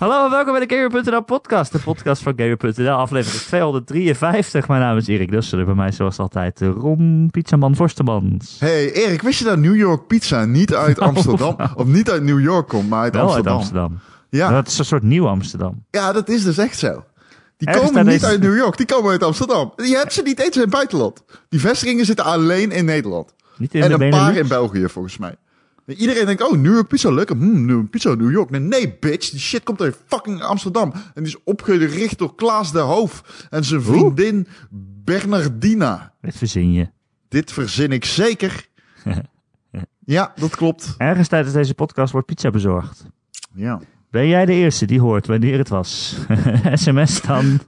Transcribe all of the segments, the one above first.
Hallo en welkom bij de Gamer.nl podcast. De podcast van Gamer.nl, aflevering 253. Mijn naam is Erik Dussen en bij mij zoals altijd Ron Pizzaman Forstemans. Hey Erik, wist je dat New York Pizza niet uit Amsterdam, of niet uit New York komt, maar uit Wel Amsterdam? uit Amsterdam. Ja. Dat is een soort nieuw Amsterdam. ja, dat is dus echt zo. Die Ergens komen niet deze- uit New York, die komen uit Amsterdam. Je hebt ze niet eens in het buitenland. Die vestigingen zitten alleen in Nederland. Niet in en de een Benelux? paar in België volgens mij. Iedereen denkt, oh, New York pizza, lekker. Hmm, New- pizza New York. Nee, nee, bitch. Die shit komt uit fucking Amsterdam. En die is opgericht door Klaas de Hoof en zijn vriendin Bernardina. Dit verzin je. Dit verzin ik zeker. ja, dat klopt. Ergens tijdens deze podcast wordt pizza bezorgd. Ja. Ben jij de eerste die hoort wanneer het was? SMS dan.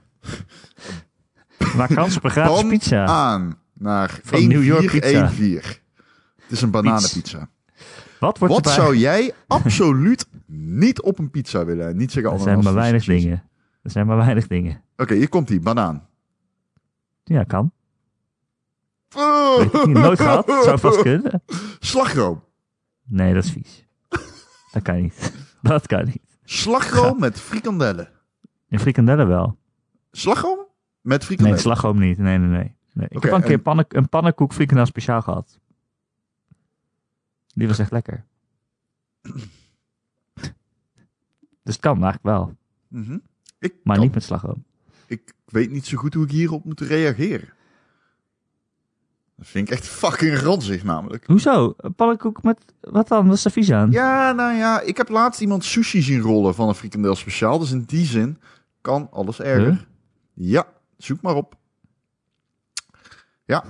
Maak kans op een gratis pizza. aan naar Van New York pizza. 1414. Het is een bananenpizza. Wat wordt Wat erbij? zou jij absoluut niet op een pizza willen? En Niet zeggen Er oh, zijn maar weinig dingen. Er zijn maar weinig dingen. Oké, hier komt die banaan. Ja, kan. Weet ik niet, nooit gehad. Zou vast kunnen. Slagroom. Nee, dat is vies. Dat kan niet. Dat kan niet. Slagroom met frikandellen. In frikandellen wel. Slagroom met Nee, frikandellen. slagroom niet. Nee, nee, nee. nee. Ik heb een keer en- pannen, een pannenkoek frikandel speciaal gehad. Die was echt lekker. Dus het kan eigenlijk wel. Mhm. ik, Maar kan- niet met slagroom. ik weet niet zo goed hoe ik hierop moet reageren. Dat vind ik echt fucking ranzig namelijk. Hoezo? Pannenkoek met... Wat dan? Wat is er vies aan? Ja, nou ja, ik heb laatst iemand sushi zien rollen van een frikandel speciaal. Dus in die zin kan alles erger. Huh? Ja, zoek maar op.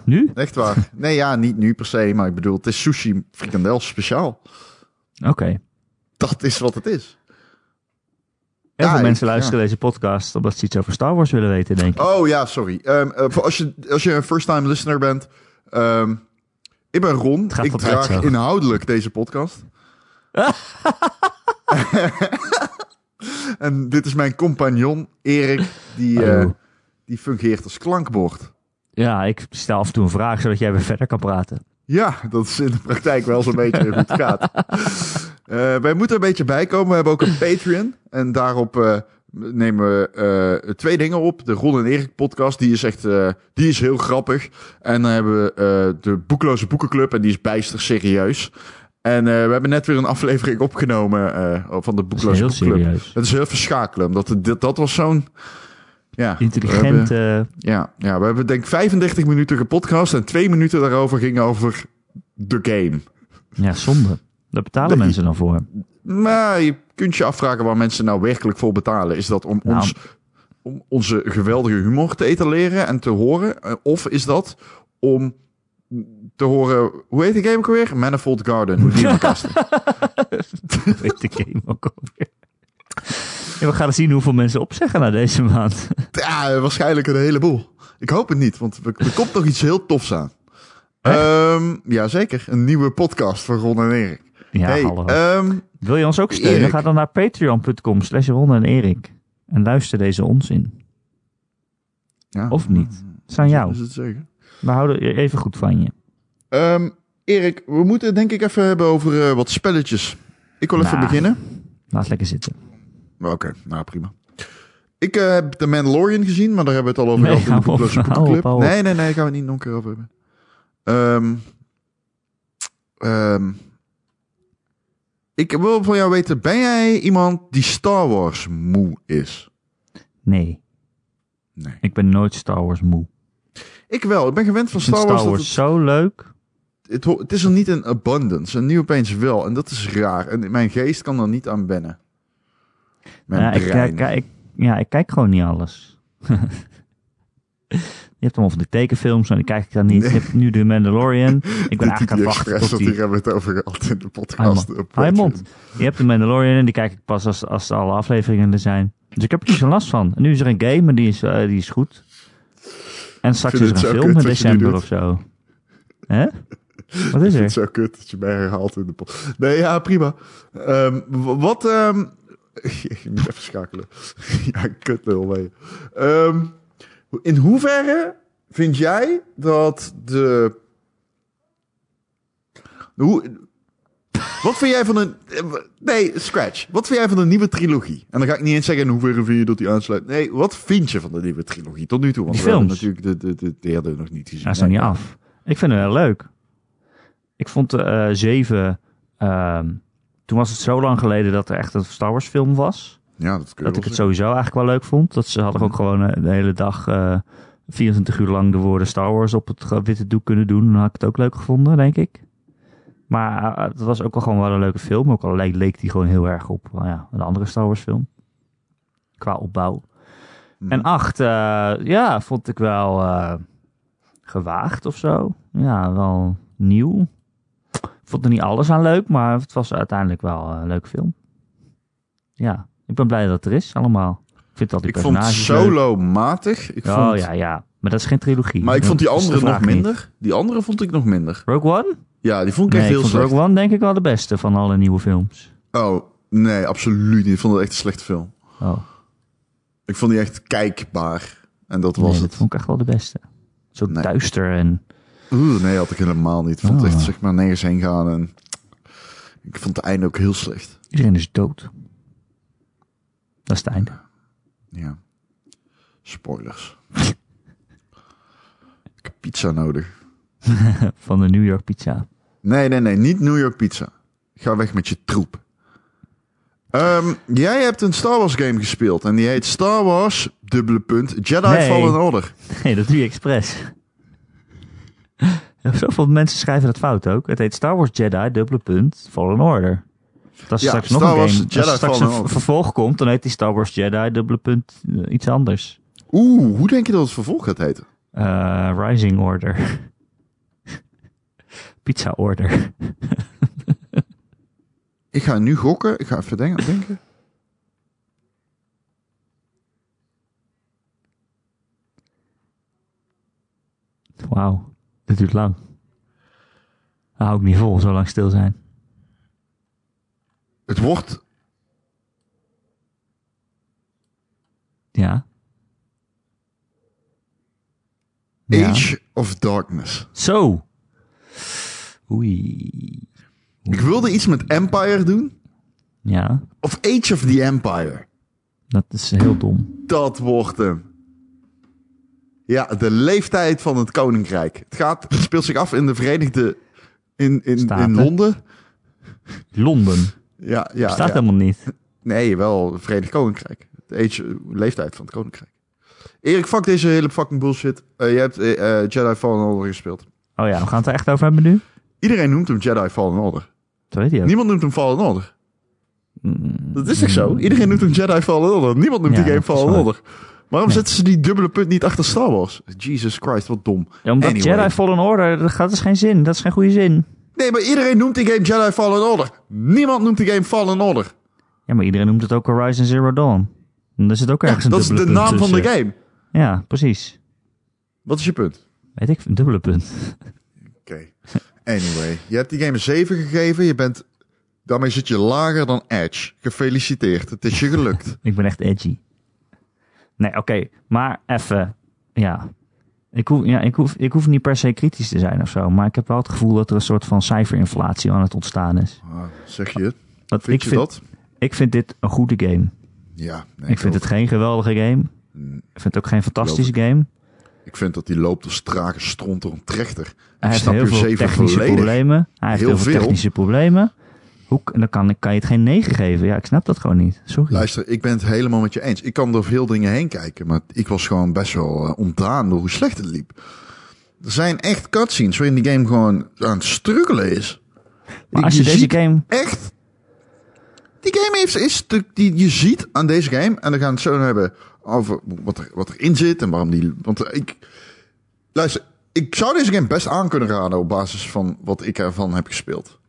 Nu? Echt waar. Nee, ja, niet nu per se, maar ik bedoel, het is sushi frikandel speciaal. Oké. Dat is wat het is. Heel Ja, veel mensen luisteren deze podcast omdat ze iets over Star Wars willen weten, denk ik. Oh ja, sorry. Ehm, eh, voor als, je, als je een first-time listener bent. ehm, ik ben Ron. Ik draag zo. inhoudelijk deze podcast. en dit is mijn compagnon, Erik. Die, eh, die fungeert als klankbord. Ja, ik stel af en toe een vraag zodat jij weer verder kan praten. Ja, dat is in de praktijk wel zo'n beetje hoe het gaat. Eh, wij moeten een beetje bijkomen. We hebben ook een Patreon. En daarop eh, nemen we eh, twee dingen op. De Ron en Erik podcast, die is echt die is heel grappig. En dan hebben we de Boekloze Boekenclub. En die is bijster serieus. En we hebben net weer een aflevering opgenomen van de Boekloze Boekenclub. Het is heel verschakelen. Omdat het, dat was zo'n... Ja, we hebben- Intelligent. eh, ja, ja, we hebben denk ik 35 minuten gepodcast en twee minuten daarover ging over de game. ja, zonde. Daar betalen Nee. mensen dan voor. Maar je kunt je afvragen waar mensen nou werkelijk voor betalen. Is dat om, Nou. ons, om onze geweldige humor te etaleren en te horen? Eh, Of is dat om te horen... Hoe heet die game ook alweer? Manifold Garden. Hoe die elkaar staat. Weet de game ook alweer. Ja, we gaan zien hoeveel mensen opzeggen na deze maand. Ja, waarschijnlijk een heleboel. Ik hoop het niet, want er, komt nog iets heel tofs aan. Ehm ja, zeker. Een nieuwe podcast van Ron en Erik. Ja, hey, hallo. ehm, Wil je ons ook steunen? Erik. Ga dan naar patreon.com slash Ron en Erik. En luister deze onzin. ja, Of niet. Het is aan jou. Is het zeker? We houden even goed van je. Ehm, Erik, we moeten het denk ik even hebben over eh, wat spelletjes. Ik wil even Nou. beginnen. Laat lekker zitten. Oké, nou prima. Ik eh, heb The Mandalorian gezien, maar daar hebben we het al over Nee, gehad in de op, op. Nee, nee, nee, daar gaan we het niet nog een keer over hebben. Ehm, ehm, ik wil van jou weten, ben jij iemand die Star Wars moe is? Nee, Nee. ik ben nooit Star Wars moe. Ik wel, ik ben gewend van Star Star Wars. Wars dat zo leuk. het, het, het is er niet in abundance en nu opeens wel. En dat is raar. En mijn geest kan er niet aan wennen. Mijn Ja, ik, brein. kijk- ik, ja, ik kijk gewoon niet alles. Je hebt allemaal van de tekenfilms en die kijk ik dan niet. Nee. Nu de Mandalorian. Ik ben eigenlijk aan het wachten tot die... hier hebben we het over gehad in de podcast. Hou je Patreon. mond. Je hebt de Mandalorian en die kijk ik pas als, als alle afleveringen er zijn. Dus ik heb er niet zo last van. En nu is er een game en die is, eh, die is goed. En straks is er een film in december of zo. Hè? Wat is Ik vind er? het zo kut dat je mij herhaalt in de podcast. Nee, ja, prima. Ehm, wat... ehm ik moet even schakelen. ja, kut lul mee. Ehm, in hoeverre vind jij dat de... Hoe, Wat vind jij van een... Nee, scratch. Wat vind jij van de nieuwe trilogie? En dan ga ik niet eens zeggen in hoeverre vind je dat die aansluit. Nee, wat vind je van de nieuwe trilogie tot nu toe? Want Die we hebben natuurlijk de, de, de derde nog niet gezien. Hij is nog niet af. Ik vind het wel leuk. Ik vond de eh, zeven... ehm, toen was het zo lang geleden dat er echt een Star Wars film was. Ja, dat Dat ik het sowieso eigenlijk wel leuk vond. Dat ze hadden ook gewoon eh, de hele dag... eh 24 uur lang de woorden Star Wars op het witte doek kunnen doen. Dan had ik het ook leuk gevonden, denk ik. Maar eh, het was ook wel gewoon wel een leuke film. Ook al leek, leek die gewoon heel erg op nou ja, een andere Star Wars film. Qua opbouw. Mhm. En acht, ja, vond ik wel gewaagd of zo. Ja, wel nieuw. Ik vond er niet alles aan leuk, maar het was uiteindelijk wel een leuke film. Ja, ik ben blij dat het er is allemaal. Ik vind al die Ik vond leuk. Solo matig. Ik Oh vond, ja, ja. Maar dat is geen trilogie. Maar ik vond die Dat andere nog niet. minder. Die andere vond ik nog minder. Rogue One? Ja, die vond ik Nee, echt ik heel vond slecht. Rogue One denk ik wel de beste van alle nieuwe films. Oh, nee, absoluut niet. Ik vond het echt een slechte film. Oh, Ik vond die echt kijkbaar. En dat was nee, het. dat vond ik echt wel de beste. Zo Nee. duister en... Oeh, nee, had ik helemaal niet. Ik vond het Ah. echt zeg maar nergens heen gaan. En ik vond het einde ook heel slecht. Iedereen is dood. Dat is het einde. Ja. Spoilers. ik heb pizza nodig. Van de New York Pizza. Nee, nee, nee. Niet New York pizza. Ga weg met je troep. Ehm, jij hebt een Star Wars game gespeeld. En die heet Star Wars, dubbele punt, Jedi Nee. Fallen Order. Nee, dat doe je expres. Zoveel mensen schrijven dat fout ook. Het heet Star Wars Jedi, dubbele punt, Fallen Order. Als er Ja, straks nog een game, als Jedi straks Fallen een Order. vervolg komt, dan heet die Star Wars Jedi, dubbele punt, eh, iets anders. Oeh, hoe denk je dat het vervolg gaat heten? Eh, Rising Order. Pizza Order. Ik ga nu gokken. Ik ga even denken. denken. Wauw, dit duurt lang. Dat hou ik niet vol, zo lang stil zijn. Het wordt Ja. Ja. Age of Darkness. Zo. Oei. Ik wilde iets met Empire doen. Ja, Of Age of the Empire. dat is heel dom. Dat wordt hem. Ja, de leeftijd van het koninkrijk. Het, gaat, het speelt zich af in de Verenigde... In, in, Staten. in Londen. Londen. Ja, ja, Staat ja. helemaal niet. Nee, wel het Verenigd Koninkrijk. De age, leeftijd van het koninkrijk. Erik, fuck deze hele fucking bullshit. Eh, je hebt eh, eh, Jedi Fallen Order gespeeld. Oh ja, we gaan het er echt over hebben nu? Iedereen noemt hem Jedi Fallen Order. Dat weet je ook. Niemand noemt hem Fallen Order. Mm, Dat is toch zo? Iedereen noemt hem Jedi Fallen Order. Niemand noemt Ja, die game Fallen waar. Order. Waarom Nee. zetten ze die dubbele punt niet achter Star Wars? Jesus Christ, wat dom. Ja, omdat Anyway. Jedi Fallen Order, dat, gaat, is geen zin. Dat is geen goede zin. Nee, maar iedereen noemt die game Jedi Fallen Order. Niemand noemt die game Fallen Order. Ja, maar iedereen noemt het ook Horizon Zero Dawn. En daar zit ook Ja, ergens een dat is de dubbele punt naam van de game. Ja, precies. Wat is je punt? Weet ik, een dubbele punt. Oké. Anyway, je hebt die game een 7 gegeven. Je bent, daarmee zit je lager dan Edge. Gefeliciteerd. Het is je gelukt. Ik ben echt edgy. Nee, oké. Maar even, ja. Ik hoef, ja ik, hoef, ik hoef niet per se kritisch te zijn of zo. Maar ik heb wel het gevoel dat er een soort van cijferinflatie aan het ontstaan is. Ah, zeg je het? Want Vind ik, je vind, dat? ik vind dit een goede game. Ja. nee, ik vind het geen geweldige game. Mm, Ik vind het ook geen fantastische game. Ik vind dat die loopt als trage stront door een trechter. Hij heeft heel veel technische volledig. problemen. Hij heeft Heel veel. technische problemen. Hoe, en dan kan, kan je het geen 9 geven. Ja, ik snap dat gewoon niet. Sorry. Luister, ik ben het helemaal met je eens. Ik kan door veel dingen heen kijken, maar ik was gewoon best wel uh, ontdaan door hoe slecht het liep. Er zijn echt cutscenes waarin die game gewoon aan het struggelen is. maar als je, deze game... echt. Die game heeft, is de, die je ziet aan deze game. En dan gaan we het zo hebben over wat, er, wat erin zit en waarom die. Want ik. Luister, ik zou deze game best aan kunnen raden op basis van wat ik ervan heb gespeeld.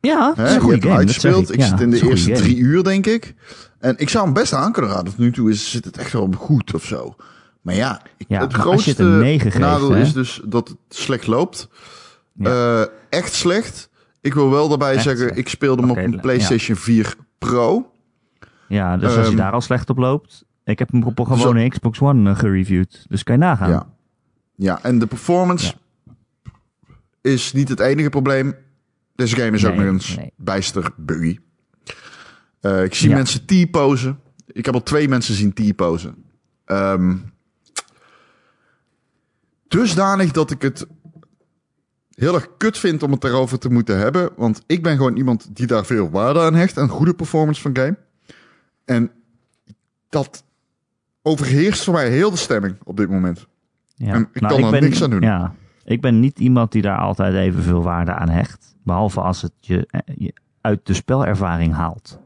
Ja, het is een goede game. uitgespeeld. Ik Ja, zit in de eerste drie uur, denk ik. En ik zou hem best aan kunnen raden. Tot nu toe is, zit het echt wel goed of zo. Maar ja, ik, Ja, het grootste het geeft, nadeel hè? is dus dat het slecht loopt. Ja. Eh, echt slecht. Ik wil wel daarbij Echt zeggen, slecht. ik speelde hem op een. PlayStation 4 Pro. Ja, dus als je Ehm, daar al slecht op loopt... Ik heb hem op een gewone Xbox One eh, gereviewd. Dus kan je nagaan. Ja. Ja, en de performance is niet het enige probleem. Deze game is ook nog eens nee. bijster buggy. Eh, ik zie Ja. mensen T-posen. Ik heb al twee mensen zien T-posen. Ehm dusdanig dat ik het heel erg kut vind om het daarover te moeten hebben. Want ik ben gewoon iemand die daar veel waarde aan hecht. Aan goede performance van game. En dat overheerst voor mij heel de stemming op dit moment. Ja. En ik kan er ben, niks aan doen. Ja, ik ben niet iemand die daar altijd evenveel waarde aan hecht. Behalve als het je, eh, je uit de spelervaring haalt.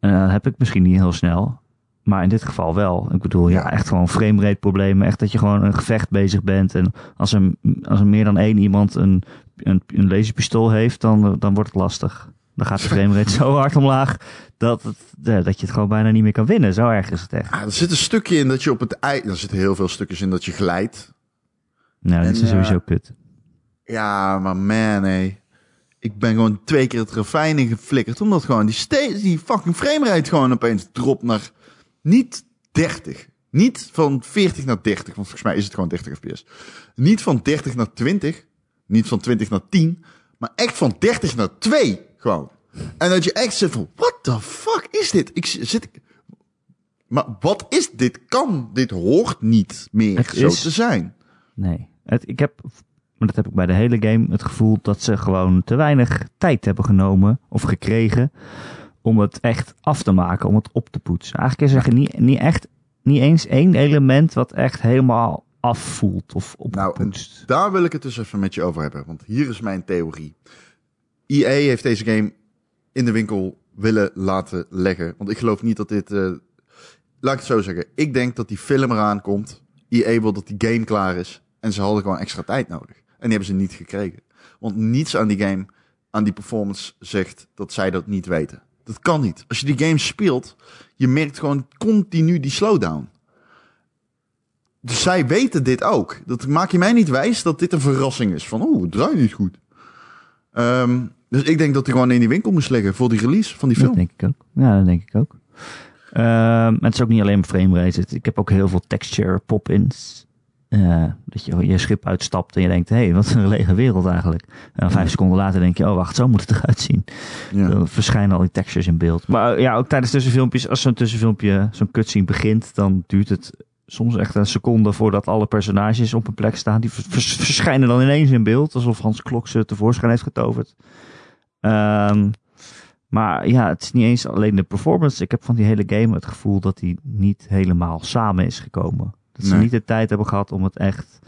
En dat heb ik misschien niet heel snel. Maar in dit geval wel. Ik bedoel, ja, echt gewoon framerate problemen. Echt dat je gewoon een gevecht bezig bent. En als er, als er meer dan één iemand een, een, een laserpistool heeft, dan, dan wordt het lastig. Dan gaat de framerate zo hard omlaag dat, het, dat je het gewoon bijna niet meer kan winnen. Zo erg is het echt. Ah, er zit een stukje in dat je op het ei... Er zitten heel veel stukjes in dat je glijdt. Nou, dat En, is eh, sowieso kut. Ja, maar man, hé. Ik ben gewoon twee keer het ravijn in geflikkerd. Omdat gewoon die, steeds, die fucking framerate gewoon opeens dropt naar niet 30. Niet van 40 naar 30, want volgens mij is het gewoon 30 fps. Niet van 30 naar 20. Niet van 20 naar 10. Maar echt van 30 naar 2. Gewoon. En dat je echt zit van, what the fuck is dit? Ik zit... Maar wat is dit? Kan, dit hoort niet meer Het zo is- te zijn. Nee. Het, ik heb, maar dat heb ik bij de hele game, het gevoel dat ze gewoon te weinig tijd hebben genomen of gekregen om het echt af te maken, om het op te poetsen. Eigenlijk is er niet, niet echt, niet eens één element wat echt helemaal afvoelt of Nou, opgepoetst. daar wil ik het dus even met je over hebben. Want hier is mijn theorie. EA heeft deze game in de winkel willen laten leggen. Want ik geloof niet dat dit... eh, laat ik het zo zeggen. Ik denk dat die film eraan komt. EA wil dat die game klaar is. En ze hadden gewoon extra tijd nodig. En die hebben ze niet gekregen. Want niets aan die game, aan die performance zegt dat zij dat niet weten. Dat kan niet. Als je die game speelt, je merkt gewoon continu die slowdown. Dus zij weten dit ook. Dat maak je mij niet wijs dat dit een verrassing is. Van, oeh, het draait niet goed. Ehm, dus ik denk dat hij gewoon in die winkel moest liggen voor die release van die Dat film. denk ik ook. Ja, dat denk ik ook. Ehm, het is ook niet alleen maar frame rate. Ik heb ook heel veel texture pop-ins. Eh, dat je je schip uitstapt en je denkt, hé, hey, wat een lege wereld eigenlijk. En dan vijf seconden later denk je, oh wacht, zo moet het eruit zien. Ja. Dan verschijnen al die textures in beeld. Maar eh, ja, ook tijdens tussenfilmpjes, als zo'n tussenfilmpje, zo'n cutscene begint, dan duurt het soms echt een seconde voordat alle personages op een plek staan. Die vers- vers- verschijnen dan ineens in beeld, alsof Hans Klok ze tevoorschijn heeft getoverd. Ehm, maar ja, het is niet eens alleen de performance. Ik heb van die hele game het gevoel dat die niet helemaal samen is gekomen. Dat ze niet de tijd hebben gehad om het echt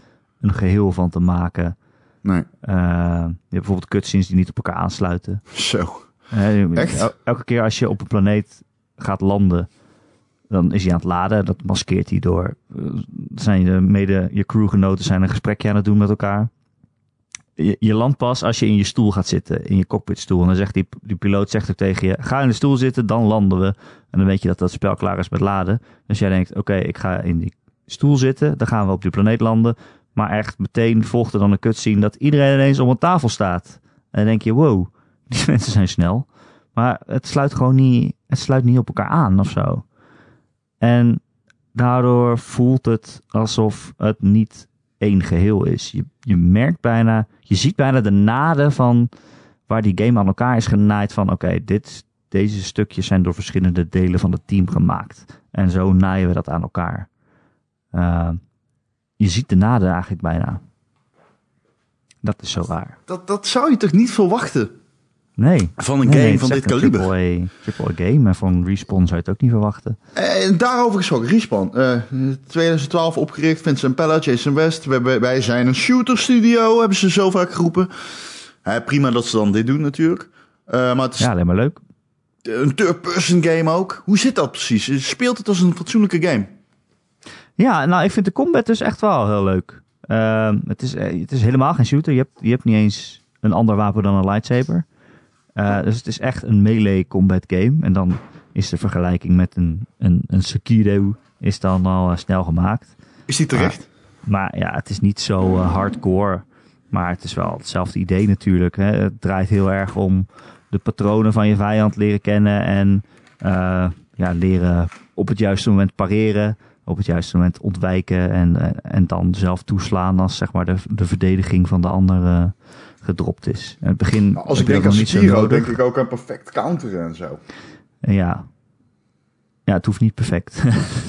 een geheel van te maken. Nee, Eh, je hebt bijvoorbeeld cutscenes die niet op elkaar aansluiten. zo. Hè, Echt? el- elke keer als je op een planeet gaat landen, dan is hij aan het laden. Dat maskeert hij door. eh, zijn je mede, je crewgenoten zijn een gesprekje aan het doen met elkaar. Je, je landt pas als je in je stoel gaat zitten, in je cockpitstoel. En dan zegt die, die piloot zegt ook tegen je, ga in de stoel zitten, dan landen we. En dan weet je dat dat spel klaar is met laden. Dus jij denkt, oké, ik ga in die stoel zitten, dan gaan we op die planeet landen. Maar echt meteen volgt er dan een cutscene dat iedereen ineens om een tafel staat. En dan denk je, wow, die mensen zijn snel. Maar het sluit gewoon niet, het sluit niet op elkaar aan of zo. En daardoor voelt het alsof het niet één geheel is. Je, je merkt bijna, je ziet bijna de naden van waar die game aan elkaar is genaaid van oké, dit, deze stukjes zijn door verschillende delen van het team gemaakt. En zo naaien we dat aan elkaar. Uh, je ziet de naden eigenlijk bijna. Dat is zo raar. Dat, dat zou je toch niet verwachten Nee. van een Nee, game nee, van dit kaliber? Triple A, triple A game en van Respawn zou je het ook niet verwachten. En daarover gesproken, Respawn. eh 2012 opgericht, Vincent Pella, Jason West. We, hebben- wij zijn een shooter studio, hebben ze zo vaak geroepen. Eh, prima dat ze dan dit doen natuurlijk. Eh, maar het is Ja, alleen maar leuk. een third-person game ook. Hoe zit dat precies? Speelt het als een fatsoenlijke game? Ja, nou, ik vind de combat dus echt wel heel leuk. Ehm, het, is, eh, het is helemaal geen shooter. Je hebt, je hebt niet eens een ander wapen dan een lightsaber. Eh, dus het is echt een melee combat game. En dan is de vergelijking met een, een, een Sekiro is dan al eh, snel gemaakt. Is die terecht? Maar ja, het is niet zo hardcore. Maar het is wel hetzelfde idee natuurlijk. Hè. Het draait heel erg om de patronen van je vijand leren kennen. En ja, leren op het juiste moment pareren. Op het juiste moment ontwijken. En, en dan zelf toeslaan als zeg maar de, de verdediging van de ander eh, gedropt is. In het begin Nou, Als ik denk aan niet denk ik ook aan perfect counteren en zo. Ja. ja, het hoeft niet perfect.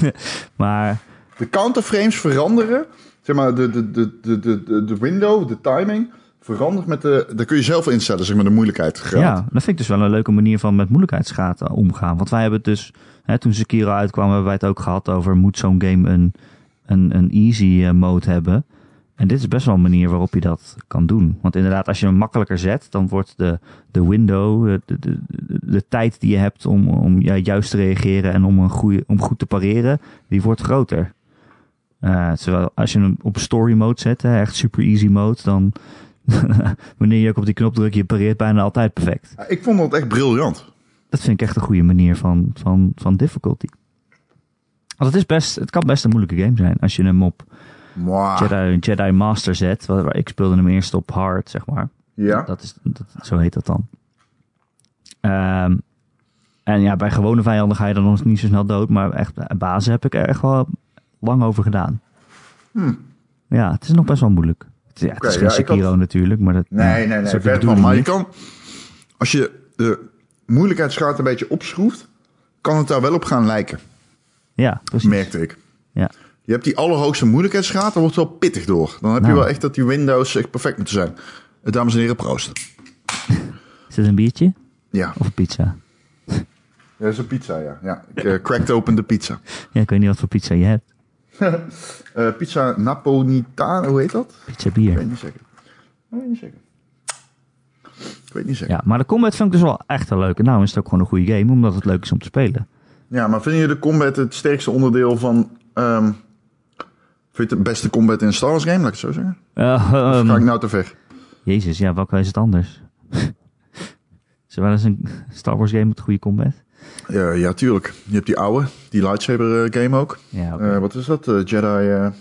maar De counterframes veranderen. Zeg maar, de, de, de, de, de, de window, de timing, verandert met de... Daar kun je zelf instellen, zeg maar, de moeilijkheidsgraad. ja, dat vind ik dus wel een leuke manier van met moeilijkheidsgraad eh, omgaan. Want wij hebben het dus, hè, toen Sekiro uitkwam, hebben wij het ook gehad over moet zo'n game een, een, een easy eh, mode hebben. En dit is best wel een manier waarop je dat kan doen. Want inderdaad, als je hem makkelijker zet, dan wordt de, de window, de, de, de, tijd die je hebt om, om juist te reageren en om, een goeie, om goed te pareren, die wordt groter. Eh, terwijl als je hem op story mode zet, echt super easy mode, dan wanneer je ook op die knop drukt, je pareert bijna altijd perfect. Ik vond dat echt briljant. Dat vind ik echt een goede manier van, van, van difficulty. Want het, is best, het kan best een moeilijke game zijn als je hem op. Jedi, Jedi Master zet. Waar, waar- ik speelde hem eerst op hard, zeg maar. Ja? Dat is, dat, zo heet dat dan. Ehm, en ja, bij gewone vijanden ga je dan nog niet zo snel dood. Maar echt, bij bazen heb ik er echt wel lang over gedaan. Hm. Ja, het is nog best wel moeilijk. Ja, het is geen had- Sekiro natuurlijk, maar dat, Nee, nee, dat nee, ook de ver van. bedoeling Maar je kan, als je de moeilijkheidsgraad een beetje opschroeft, kan het daar wel op gaan lijken, Ja, precies. merkte ik. Ja. Je hebt die allerhoogste moeilijkheidsgraad, daar wordt het wel pittig door. Dan heb je Nou. wel echt dat die Windows echt perfect moeten zijn. Eh, Dames en heren, proost. Is dit een biertje Ja, of een pizza? ja dat is een pizza, ja. ja ik eh, cracked open de pizza. Ja, ik weet niet wat voor pizza je hebt. Eh, pizza Napolitana, hoe heet dat? Pizza Ik bier. weet niet zeker. Ik weet niet zeker. Ik weet niet zeker. Ja, maar de combat vind ik dus wel echt een leuke. Nou is het ook gewoon een goede game, omdat het leuk is om te spelen. Ja, maar vind je de combat het sterkste onderdeel van... ehm vind je het beste combat in een Star Wars game, laat ik het zo zeggen? Of ehm, ga ik nou te ver? Jezus, ja, welke is het anders? is er wel eens een Star Wars game met goede combat? Ja, ja, tuurlijk. Je hebt die oude, die lightsaber eh, game ook. Ja. Eh, wat is dat? Eh, Jedi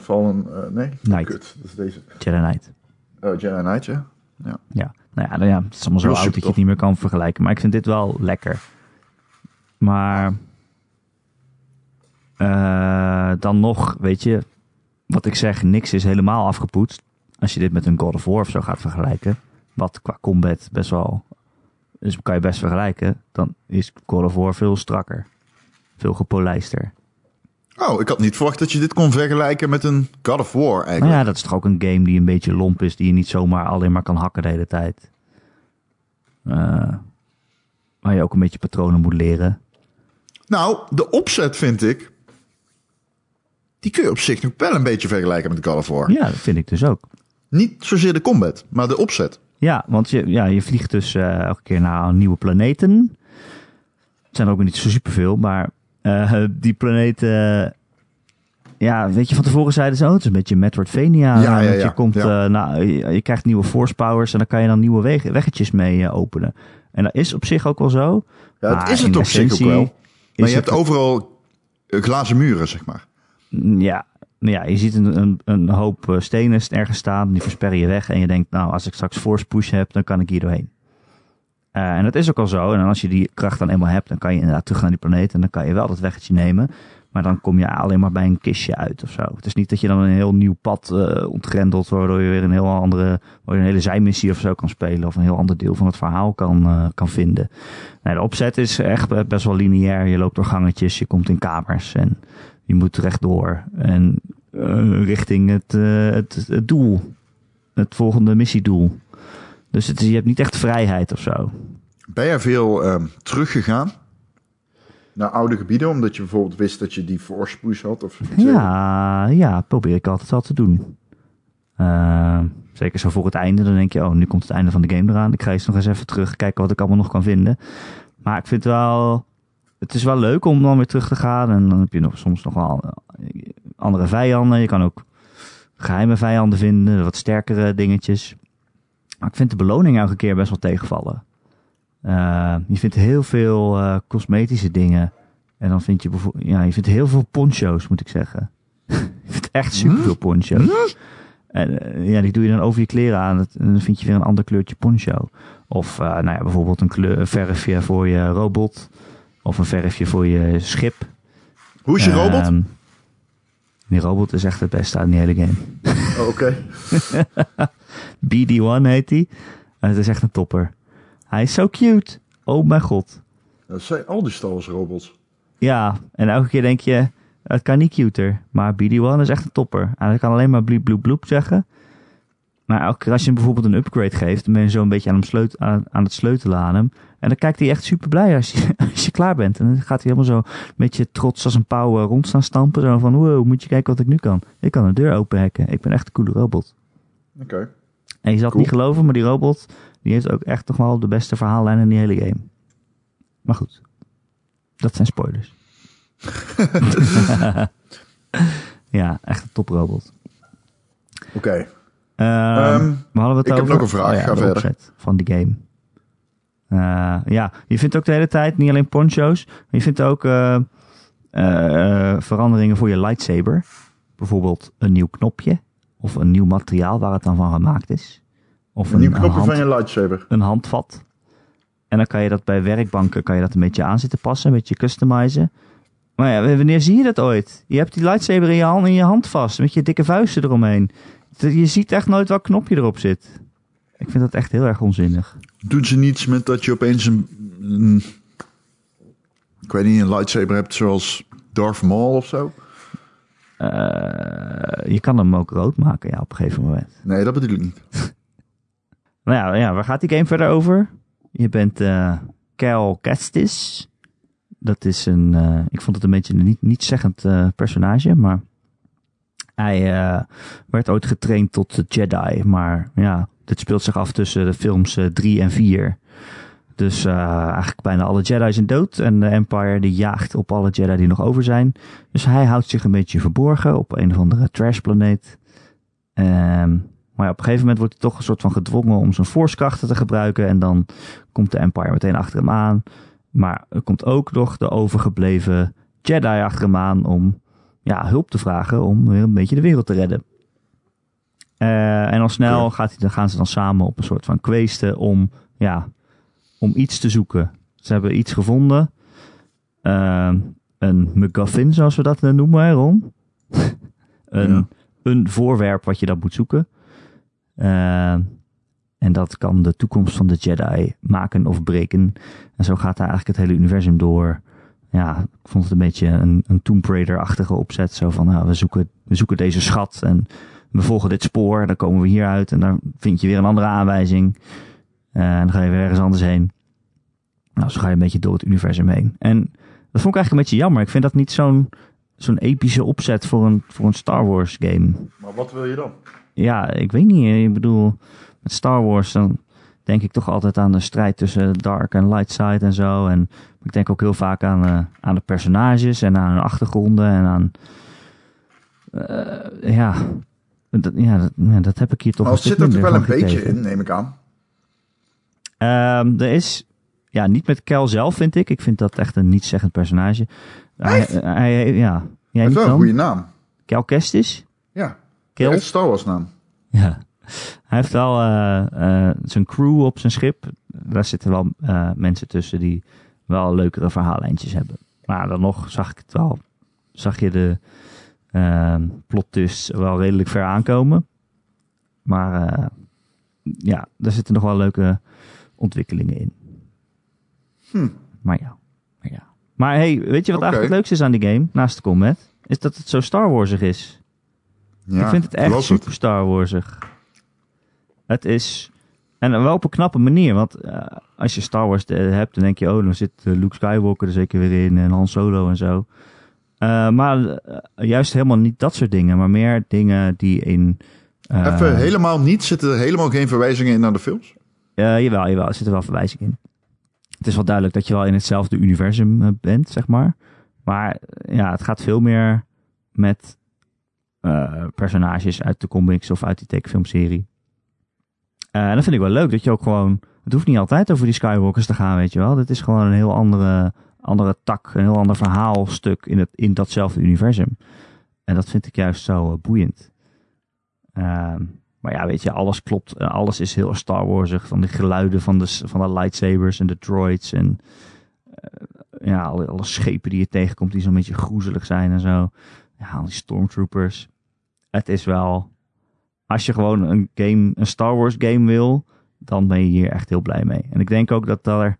Fallen... nee? Knight. Kut, dat is deze. Jedi Knight. Oh, Jedi Knight, ja. Ja, nou ja, nou ja, het is allemaal zo oud dat je het niet meer kan vergelijken. Maar ik vind dit wel lekker. Maar dan nog, weet je, wat ik zeg, niks is helemaal afgepoetst. Als je dit met een God of War of zo gaat vergelijken, wat qua combat best wel, dus kan je best vergelijken, dan is God of War veel strakker. Veel gepolijster. Oh, ik had niet verwacht dat je dit kon vergelijken met een God of War eigenlijk. Maar ja, dat is toch ook een game die een beetje lomp is, die je niet zomaar alleen maar kan hakken de hele tijd. Eh, waar je ook een beetje patronen moet leren. Nou, de opzet vind ik... Die kun je op zich nog wel een beetje vergelijken met God of War. Ja, dat vind ik dus ook. Niet zozeer de combat, maar de opzet. Ja, want je, ja, je vliegt dus eh, elke keer naar nieuwe planeten. Het zijn er ook niet zo superveel, maar eh, die planeten... ja, weet je, van tevoren zeiden ze, oh, het is een beetje Metroidvania. Ja, ja, want ja, Je, komt, eh, nou, je, je krijgt nieuwe force powers en dan kan je dan nieuwe weg, weggetjes mee openen. En dat is op zich ook wel zo. Ja, het maar is het op zich ook wel. Maar je hebt overal glazen muren, zeg maar. Ja, ja, je ziet een, een, een hoop eh, stenen ergens staan, die versperren je weg. En je denkt, nou, als ik straks force push heb, dan kan ik hier doorheen. Eh, en dat is ook al zo. En als je die kracht dan eenmaal hebt, dan kan je inderdaad terug naar die planeet. En dan kan je wel dat weggetje nemen. Maar dan kom je alleen maar bij een kistje uit of zo. Het is niet dat je dan een heel nieuw pad eh ontgrendelt, waardoor je weer een heel andere, een hele zijmissie of zo kan spelen. Of een heel ander deel van het verhaal kan, kan vinden. Nee, de opzet is echt best wel lineair. Je loopt door gangetjes, je komt in kamers en je moet rechtdoor. En eh, richting het, eh, het, het doel. Het volgende missiedoel. Dus het, je hebt niet echt vrijheid of zo. Ben jij veel ehm, teruggegaan naar oude gebieden, omdat je bijvoorbeeld wist dat je die push had? Of? Ja, ja, probeer ik altijd wel te doen. Eh, zeker zo voor het einde. Dan denk je, oh, nu komt het einde van de game eraan. Ik ga eens nog eens even terug kijken wat ik allemaal nog kan vinden. Maar ik vind wel... Het is wel leuk om dan weer terug te gaan. En dan heb je nog, soms nog wel eh, andere vijanden. Je kan ook geheime vijanden vinden. Wat sterkere dingetjes. Maar ik vind de beloning elke keer best wel tegenvallen. Eh, je vindt heel veel eh, cosmetische dingen. En dan vind je bijvoorbeeld... Ja, je vindt heel veel poncho's, moet ik zeggen. je vindt echt superveel poncho's. En ja, die doe je dan over je kleren aan. En dan vind je weer een ander kleurtje poncho. Of nou ja, bijvoorbeeld een, kleur, verfje voor je robot. Of een verfje voor je schip. Hoe is je robot? Ehm, Die robot is echt het beste aan die hele game. Oh, Oké. BD-1 heet hij. En het is echt een topper. Hij is zo cute. Oh mijn god. Dat zijn al die Star Wars robots. Ja, en elke keer denk je, het kan niet cuter. Maar BD-1 is echt een topper. En hij kan alleen maar bliep bloep bloep zeggen. Maar elke keer als je hem bijvoorbeeld een upgrade geeft, dan ben je zo een beetje aan, hem sleut aan, aan het sleutelen aan hem. En dan kijkt hij echt super blij als je, als je klaar bent. En dan gaat hij helemaal zo een beetje trots als een pauw eh, rond staan stampen. Zo van, wow, moet je kijken wat ik nu kan. Ik kan een deur openhacken. Ik ben echt een coole robot. Oké. En je zal het Cool. niet geloven, maar die robot die heeft ook echt toch wel de beste verhaallijn in die hele game. Maar goed, dat zijn spoilers. ja, echt een toprobot. Oké. Ehm, Ehm, we hadden het ik heb nog een vraag. Oh ja, Ga de verder. van die game. Eh, ja, je vindt ook de hele tijd niet alleen poncho's, maar je vindt ook eh, eh, veranderingen voor je lightsaber. Bijvoorbeeld een nieuw knopje of een nieuw materiaal waar het dan van gemaakt is. Of Een nieuw knopje hand- van je lightsaber. een handvat. En dan kan je dat bij werkbanken kan je dat een beetje aan zitten passen, een beetje customizen. Maar ja, wanneer zie je dat ooit? Je hebt die lightsaber in je hand, in je hand vast, met je dikke vuisten eromheen. Je ziet echt nooit welk knopje erop zit. Ik vind dat echt heel erg onzinnig. Doen ze niets met dat je opeens een, een- ik weet niet, een lightsaber hebt zoals Darth Maul of zo? Eh, je kan hem ook rood maken, ja, op een gegeven moment. Nee, dat bedoel ik niet. Nou ja, ja waar gaat die game verder over? Je bent eh Cal Kestis. Dat is een, eh, ik vond het een beetje een niet, niet zeggend personage, maar hij werd ooit getraind tot de Jedi. Maar ja, dit speelt zich af tussen de films 3 en 4. Dus eh, eigenlijk bijna alle Jedi zijn dood en de Empire die jaagt op alle Jedi die nog over zijn. Dus hij houdt zich een beetje verborgen op een of andere trashplaneet. Ehm maar op een gegeven moment wordt hij toch een soort van gedwongen om zijn forcekrachten te gebruiken. En dan komt de Empire meteen achter hem aan. Maar er komt ook nog de overgebleven Jedi achter hem aan om ja, hulp te vragen om weer een beetje de wereld te redden. Eh, en al snel gaat hij, dan gaan ze dan samen op een soort van kweesten om, ja, om iets te zoeken. Ze hebben iets gevonden. Eh, een MacGuffin, zoals we dat noemen, hè, Ron? een, Ja. een voorwerp wat je dan moet zoeken. Eh, en dat kan de toekomst van de Jedi maken of breken. En zo gaat daar eigenlijk het hele universum door. Ja, ik vond het een beetje een, een Tomb Raider-achtige opzet. Zo van, nou, we zoeken, we zoeken deze schat en we volgen dit spoor. En dan komen we hier uit en dan vind je weer een andere aanwijzing. Eh, en dan ga je weer ergens anders heen. Nou, zo ga je een beetje door het universum heen. En dat vond ik eigenlijk een beetje jammer. Ik vind dat niet zo'n zo'n epische opzet voor een, voor een Star Wars game. Maar wat wil je dan? Ja, ik weet niet. Ik bedoel, met Star Wars dan denk ik toch altijd aan de strijd tussen dark en light side en zo. En ik denk ook heel vaak aan, eh, aan de personages en aan hun achtergronden en aan... eh, ja, dat, ja, dat, ja, dat heb ik hier toch Maar het een zit er toch wel een beetje gekregen. in, neem ik aan. Ehm, er is, ja, niet met Kel zelf vind ik. Ik vind dat echt een niet-zeggend personage. Hij, Echt? hij, ja, Hij jij heeft niet wel een dan? goede naam. Kel Kestis? Ja, Kel? echt Star Wars naam. Ja. Hij heeft wel eh, eh, zijn crew op zijn schip. Daar zitten wel eh, mensen tussen die wel leukere verhaallijntjes hebben. Maar dan nog zag ik het wel. Zag je de plot twists wel redelijk ver aankomen. Maar eh, ja, daar zitten nog wel leuke ontwikkelingen in. Hm. Maar ja. Maar, ja. maar hey, weet je wat eigenlijk het leukste is aan die game? Naast de combat? Is dat het zo Star Warsig is. Ja, ik vind het echt super Star Warsig. Het is... En wel op een knappe manier. Want eh, als je Star Wars eh, hebt, dan denk je... Oh, dan zit Luke Skywalker er zeker weer in. En Han Solo en zo. Eh, maar eh, juist helemaal niet dat soort dingen. Maar meer dingen die in... eh, Even helemaal niet, zitten er helemaal geen verwijzingen in naar de films? jawel, jawel. Er zit er wel verwijzing in. Het is wel duidelijk dat je wel in hetzelfde universum bent, zeg maar. Maar ja, het gaat veel meer met personages uit de comics of uit die tekenfilmserie. En dat vind ik wel leuk, dat je ook gewoon... Het hoeft niet altijd over die Skywalkers te gaan, weet je wel. Het is gewoon een heel andere, andere tak, een heel ander verhaalstuk in, het, in datzelfde universum. En dat vind ik juist zo eh, boeiend. Ehm, maar ja, weet je, alles klopt. En alles is heel Star Warsig. Van de geluiden van de, van de lightsabers en de droids. En eh, ja, alle, schepen die je tegenkomt die zo'n beetje groezelig zijn en zo. ja, al die stormtroopers. Het is wel, als je gewoon een game, een Star Wars game wil, dan ben je hier echt heel blij mee. En ik denk ook dat daar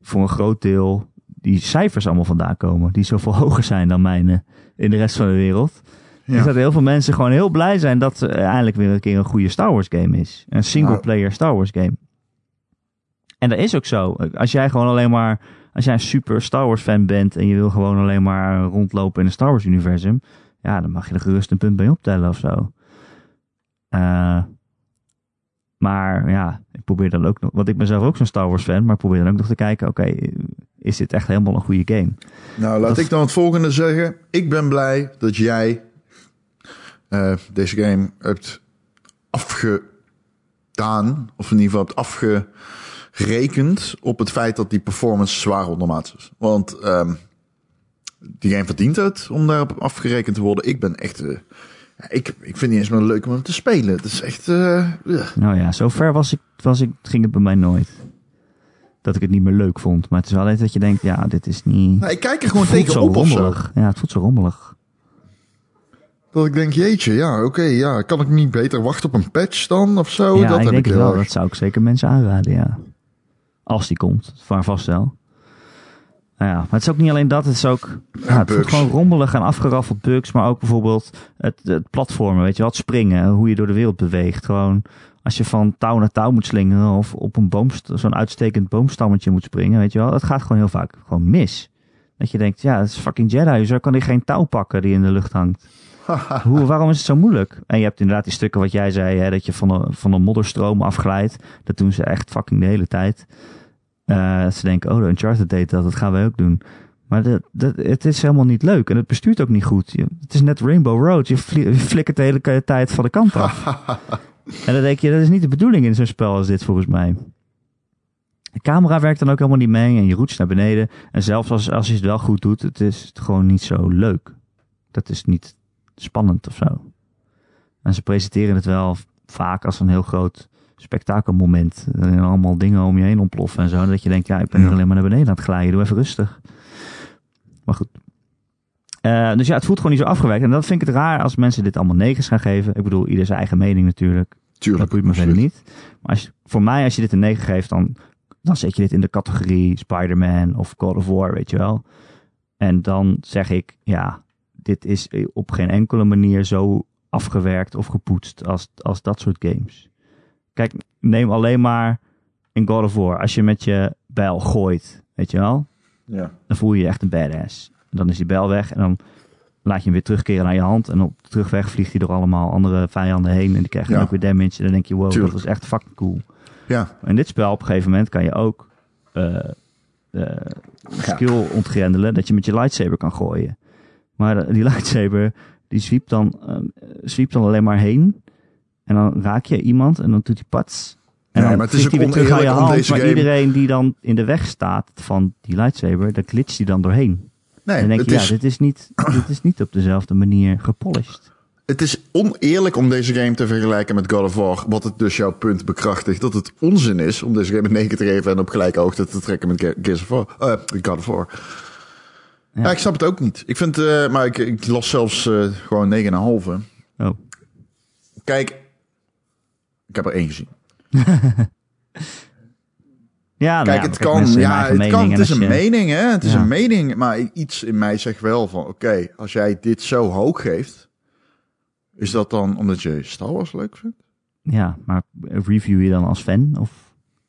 voor een groot deel die cijfers allemaal vandaan komen, die zoveel hoger zijn dan mijne in de rest van de wereld. Ja. Is dat heel veel mensen gewoon heel blij zijn dat er eindelijk weer een keer een goede Star Wars game is. Een single player Star Wars game. En dat is ook zo. Als jij gewoon alleen maar, als jij een super Star Wars fan bent en je wil gewoon alleen maar rondlopen in een Star Wars universum, ja, dan mag je er gerust een punt bij optellen of zo. Eh, maar ja, ik probeer dan ook nog, want ik ben zelf ook zo'n Star Wars fan, maar ik probeer dan ook nog te kijken, oké, is dit echt helemaal een goede game? Nou, laat Dat- ik dan het volgende zeggen. Ik ben blij dat jij eh, deze game hebt afgedaan, of in ieder geval hebt afgerekend op het feit dat die performance zwaar ondermaats is. Want ehm, die game verdient het om daarop afgerekend te worden. Ik ben echt... eh, ik, ik vind het niet eens meer leuk om hem te spelen. Het is echt... eh. Nou ja, zover was ik, was ik, ging het bij mij nooit. Dat ik het niet meer leuk vond. Maar het is wel eens dat je denkt, ja, dit is niet... nou, ik kijk er gewoon of zo. rommelig. Ja, het voelt zo rommelig. Dat ik denk, jeetje, ja, oké, ja. Kan ik niet beter wachten op een patch dan of zo? ja, dat ik heb denk ik wel. erg. Dat zou ik zeker mensen aanraden, ja. Als die komt, maar vast wel. Nou ja, maar het is ook niet alleen dat, het is ook... Ja, het voelt gewoon rommelig en afgeraffeld bugs, maar ook bijvoorbeeld het, het platformen, weet je wel, het springen, hoe je door de wereld beweegt. Gewoon als je van touw naar touw moet slingeren of op een boomst zo'n uitstekend boomstammetje moet springen, weet je wel. Dat gaat gewoon heel vaak gewoon mis. Dat je denkt, ja, het is fucking Jedi, zo kan hij geen touw pakken die in de lucht hangt. Hoe, waarom is het zo moeilijk? En je hebt inderdaad die stukken wat jij zei, hè, dat je van een, van een modderstroom afglijdt. Dat doen ze echt fucking de hele tijd. Eh, dat ze denken, oh, de Uncharted deed dat, dat gaan wij ook doen. Maar dat, dat, het is helemaal niet leuk en het bestuurt ook niet goed. Je, het is net Rainbow Road, je, fli- je flikkert de hele tijd van de kant af. en dan denk je, dat is niet de bedoeling in zo'n spel als dit volgens mij. De camera werkt dan ook helemaal niet mee en je roets naar beneden. En zelfs als, als je het wel goed doet, het is gewoon niet zo leuk. Dat is niet spannend of zo. En ze presenteren het wel vaak als een heel groot spektakelmoment. Zijn allemaal dingen om je heen ontploffen en zo. Dat je denkt, ja, ik ben Ja. hier alleen maar naar beneden aan het glijden. Doe even rustig. Maar goed. Eh, dus ja, het voelt gewoon niet zo afgewerkt. En dat vind ik het raar als mensen dit allemaal negens gaan geven. Ik bedoel, ieder zijn eigen mening natuurlijk. Tuurlijk. Dat boeit me verder niet. Maar als, voor mij, als je dit een 9 geeft, dan, dan zet je dit in de categorie Spider-Man of God of War, weet je wel. En dan zeg ik, ja, dit is op geen enkele manier zo afgewerkt of gepoetst als, als dat soort games. Kijk, neem alleen maar in God of War. Als je met je bijl gooit, weet je wel, Ja. dan voel je je echt een badass. Dan is die bijl weg en dan laat je hem weer terugkeren naar je hand. En op de terugweg vliegt hij door allemaal andere vijanden heen. En die krijgen Ja. ook weer damage. En dan denk je, wow, Tuurlijk. dat was echt fucking cool. Ja. In dit spel op een gegeven moment kan je ook eh, skill ontgrendelen. Dat je met je lightsaber kan gooien. Maar die lightsaber, die zwiept dan, zwiept dan alleen maar heen. En dan raak je iemand en dan doet hij pats. En Nee, dan maar het is ook weer terug aan je om hand. deze Maar game- iedereen die dan in de weg staat van die lightsaber, daar glitcht hij dan doorheen. Nee, En dan denk het, je, ja, is, dit is, niet, dit is niet op dezelfde manier gepolished. het is oneerlijk om deze game te vergelijken met God of War. Wat het dus jouw punt bekrachtigt. Dat het onzin is om deze game een 9 te geven en op gelijke hoogte te trekken met Ge- Gears of War. eh, God of War. Ja. Ja. ik snap het ook niet. Ik vind, eh, maar ik, ik las zelfs eh, gewoon 9,5. Oh, Kijk, ik heb er één gezien. ja, nou Kijk, het kan. Ja, het, kan, het is een je- mening, hè? Het is Ja. een mening. Maar iets in mij zegt wel van: oké, als jij dit zo hoog geeft, is dat dan omdat je Star Wars leuk vindt? Ja, maar review je dan als fan? Of...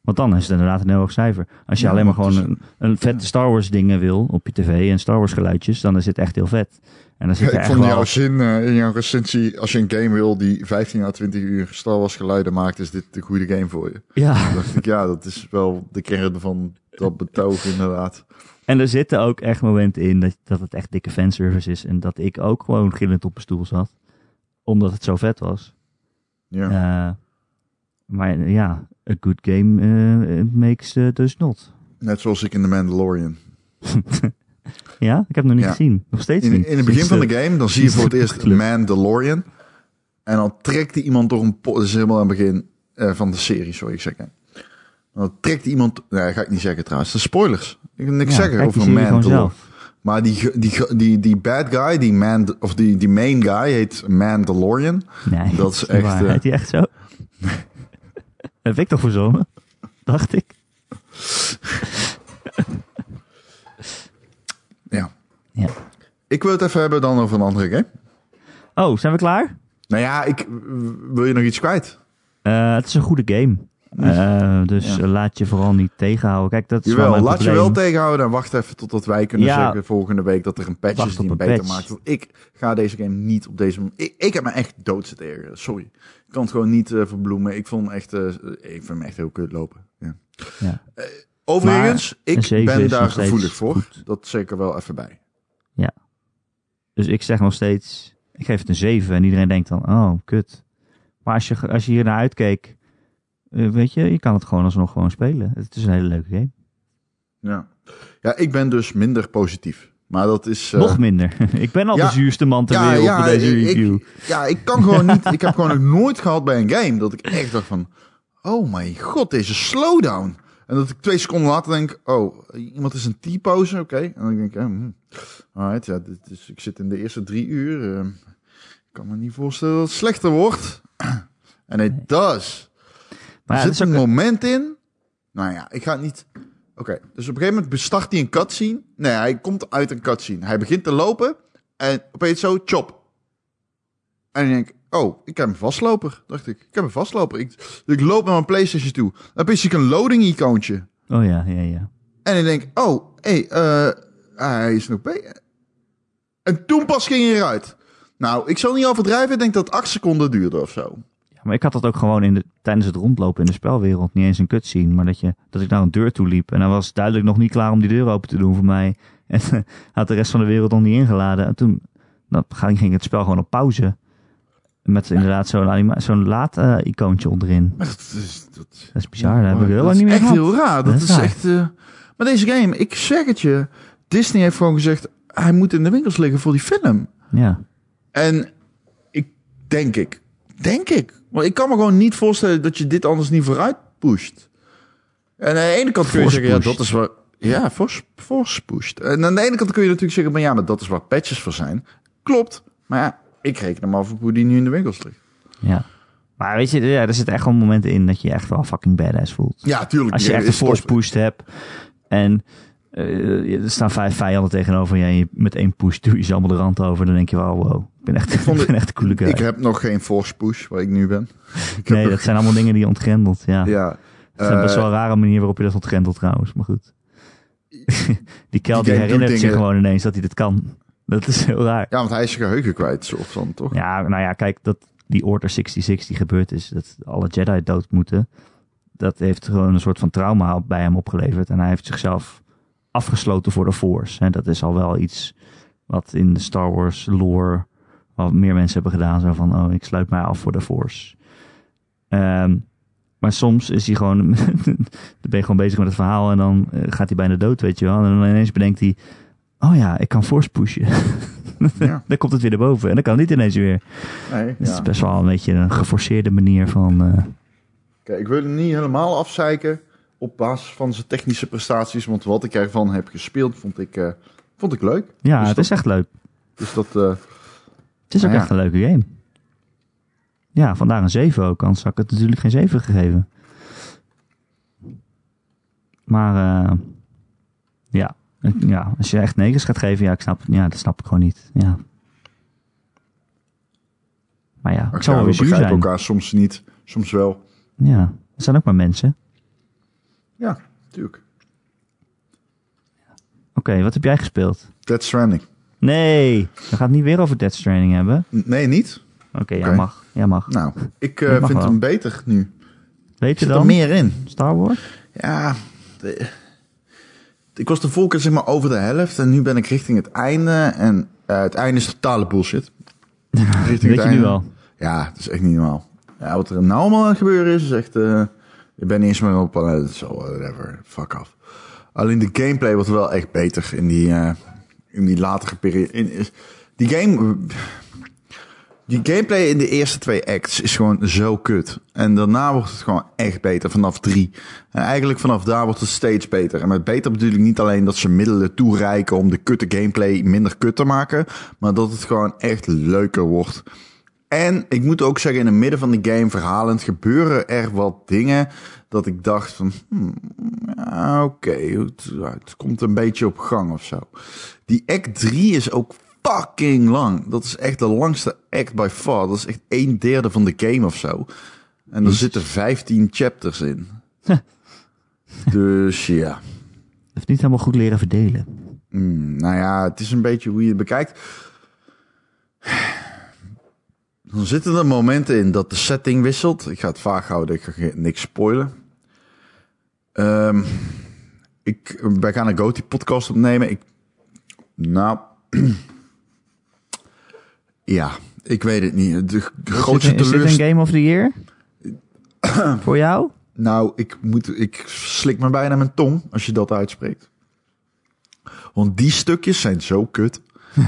Want dan is het inderdaad een heel hoog cijfer. Als je Ja, alleen maar gewoon een, een vette Star Wars dingen wil op je tv en Star Wars geluidjes, dan is het echt heel vet. En dan zit je ik echt vond jouw zin eh, in jouw recensie: als je een game wil die 15 à 20 uur Star Wars geluiden maakt, is dit de goede game voor je. Ja, dacht ik, ja, dat is wel de kern van dat betoog, inderdaad. en er zitten ook echt momenten in dat, dat het echt dikke fanservice is. En dat ik ook gewoon gillend op mijn stoel zat. Omdat het zo vet was. Ja. Eh, maar ja, a good game eh, makes uh, dus not. Net zoals ik in The Mandalorian. Ja, ik heb nog niet Ja. gezien. Nog steeds In, niet. in het begin van eh, de game, dan zie je voor het eerst. Mandalorian. En dan trekt hij iemand door een pot. Dat is helemaal aan het begin eh, van de serie, sorry, ik zeg. Dan trekt iemand. Nee, ga ik niet zeggen trouwens. De spoilers. Ik kan niks ja, zeggen over die Mandalorian. Maar die, die, die, die bad guy, die, man, of die, die main guy, heet Mandalorian. Nee, Dat is echt, waar. eh, Heet hij echt zo? Heb ik toch verzonnen? Dacht ik. Ja. Ja. Ik wil het even hebben dan over een andere game. Oh, zijn we klaar? Nou ja, ik, wil je nog iets kwijt? Eh, het is een goede game. Eh, dus Ja. laat je vooral niet tegenhouden. Kijk, dat is wel Jawel, mijn laat je wel tegenhouden en wacht even totdat wij kunnen Ja. zeggen volgende week dat er een patch is die hem beter patch. maakt. Want ik ga deze game niet op deze. Ik, ik heb me echt dood zitten ergeren, sorry. Ik kan het gewoon niet eh, verbloemen. Ik vond hem echt, eh, ik vind hem echt heel kut lopen. Ja. Ja. Overigens, ik ben daar gevoelig voor. goed. Dat zeker wel even bij. Dus ik zeg nog steeds, ik geef het een 7 en iedereen denkt dan, oh, kut. Maar als je, als je hier naar uitkeek, eh, weet je, je kan het gewoon alsnog gewoon spelen. Het is een hele leuke game. Ja, ja ik ben dus minder positief. Maar dat is... eh, Nog minder. ik ben al ja. de zuurste man ter ja, wereld ja, bij deze review. Ik, ja, ik kan gewoon niet. Ik heb gewoon nog nooit gehad bij een game dat ik echt dacht van, oh mijn god, deze slowdown. En dat ik twee seconden later denk, oh, iemand is een T-pose, oké. En dan denk ik, eh, hmm. alright, ja, dit is, ik zit in de eerste drie uur. eh, ik kan me niet voorstellen dat het slechter wordt. En het does. Maar er ja, zit een moment in. Nou ja, ik ga het niet. Oké, dus op een gegeven moment bestart hij een cutscene. Nee, hij komt uit een cutscene. Hij begint te lopen en opeens zo, chop. En ik denk, oh, ik heb een vastloper. Dacht ik, ik heb een vastloper. Ik, ik loop naar mijn PlayStation toe. Dan zie ik een loading-icoontje. oh ja, ja, ja. En ik denk, oh, hé, hey, eh, hij is nog bij. En toen pas ging hij eruit. Nou, ik zal niet overdrijven. Ik denk dat het acht seconden duurde of zo. Maar ik had dat ook gewoon in de, tijdens het rondlopen in de spelwereld. Niet eens een cutscene, maar dat, je, dat ik naar een deur toe liep. En hij was duidelijk nog niet klaar om die deur open te doen voor mij. En had de rest van de wereld nog niet ingeladen. En toen dan ging het spel gewoon op pauze. Met inderdaad zo'n anima- zo'n laad-icoontje onderin. Maar dat is, dat, Dat is bizar, dat heb ik heel dat lang is niet meer echt gehad. heel raar. Dat, Dat is is raar. echt... eh, maar deze game, ik zeg het je. Disney heeft gewoon gezegd... hij moet in de winkels liggen voor die film. Ja, En ik denk ik... Denk ik. Want ik kan me gewoon niet voorstellen... dat je dit anders niet vooruit pusht. En aan de ene kant kun je zeggen... ja, dat is waar... Ja, force pusht. En aan de ene kant kun je natuurlijk zeggen... maar ja, maar dat is waar patches voor zijn. Klopt. Maar ja, ik reken hem af op hoe die nu in de winkels ligt. ja. Maar weet je, ja, er zitten echt wel momenten in dat je je echt wel fucking badass voelt. Ja, tuurlijk. Als je echt een force pushed hebt en eh, er staan vijf vijanden tegenover je en je met één push doe je ze allemaal de rand over, dan denk je wel, wow, ik ben echt, ik het- ben echt een coole guy. Ik heb nog geen force push waar ik nu ben. Ik nee, dat zijn allemaal dingen die je ontgrendelt, ja. Ja. Dat is best Eh, wel een rare manier waarop je dat ontgrendelt trouwens, maar goed. die kel Die herinnert zich dingen- gewoon ineens dat hij dit kan. Dat is heel raar. Ja, want hij is zijn geheugen kwijt, soort van, toch? Ja, nou ja, kijk, dat die Order 66 die gebeurd is, dat alle Jedi dood moeten, dat heeft gewoon een soort van trauma bij hem opgeleverd. En hij heeft zichzelf afgesloten voor de Force. En dat is al wel iets wat in de Star Wars lore wat meer mensen hebben gedaan. Zo van, oh, ik sluit mij af voor de Force. Ehm, maar soms is hij gewoon, dan ben je gewoon bezig met het verhaal en dan eh, gaat hij bijna dood, weet je wel. En dan ineens bedenkt hij, oh ja, ik kan Force pushen. Ja. dan komt het weer naar boven en dan kan het niet ineens weer. Nee, Het is best wel een beetje een geforceerde manier van. eh, Kijk, ik wil hem niet helemaal afzeiken op basis van zijn technische prestaties. Want wat ik ervan heb gespeeld, vond ik, eh, vond ik leuk. ja, Dus het dat- is echt leuk. Dus dat... Het is ook Nou ja. echt een leuke game. Ja, vandaar een 7 ook. Anders had ik het natuurlijk geen 7 gegeven. Maar eh, ja. Ik- ja, als je echt 9 gaat geven, ja, ik snap, ja, dat snap ik gewoon niet. Ja. Maar ja, maar zal ja, wel we begrijpen zijn. elkaar soms niet, soms wel. Ja, er zijn ook maar mensen. Ja, tuurlijk. Oké, wat heb jij gespeeld? Dead Stranding. Nee, we gaan het niet weer over Dead Stranding hebben. Nee, niet? Oké, jij mag. Jij mag. Nou, ik eh, vind wel. hem beter nu. Weet je Zit er dan? meer in. Star Wars? Ja, de- ik was de vorige keer zeg maar over de helft en nu ben ik richting het einde. En eh, het einde is totale bullshit. Richting Weet het je einde. nu al? Ja, het is echt niet normaal. Ja, wat er nou allemaal aan het gebeuren is, is echt... eh ik ben niet eens meer op... eh, zo, whatever, fuck off. Alleen de gameplay wordt wel echt beter in die, in die latere periode. In, die game... Die gameplay in de eerste twee acts is gewoon zo kut. En daarna wordt het gewoon echt beter vanaf drie. En eigenlijk vanaf daar wordt het steeds beter. En met beter bedoel ik niet alleen dat ze middelen toereiken om de kutte gameplay minder kut te maken. Maar dat het gewoon echt leuker wordt. En ik moet ook zeggen, in het midden van de game verhalend gebeuren er wat dingen dat ik dacht van, hmm, ja, oké, het, het komt een beetje op gang of zo. Die act 3 is ook fucking lang. Dat is echt de langste act by far. Dat is echt een derde van de game of zo. En er zitten 15 chapters in. dus ja. Heeft niet helemaal goed leren verdelen. Hmm, nou ja, het is een beetje hoe je het bekijkt. Dan zitten er momenten in dat de setting wisselt. Ik ga het vaag houden, ik ga niks spoilen. Ehm, ik, wij gaan een Goti podcast opnemen. Ik, nou, ja, ik weet het niet. De g- Is grootste dit, een- is dit een. Game of the Year? Voor jou? Nou, ik, moet, ik slik me bijna mijn tong als je dat uitspreekt. Want die stukjes zijn zo kut.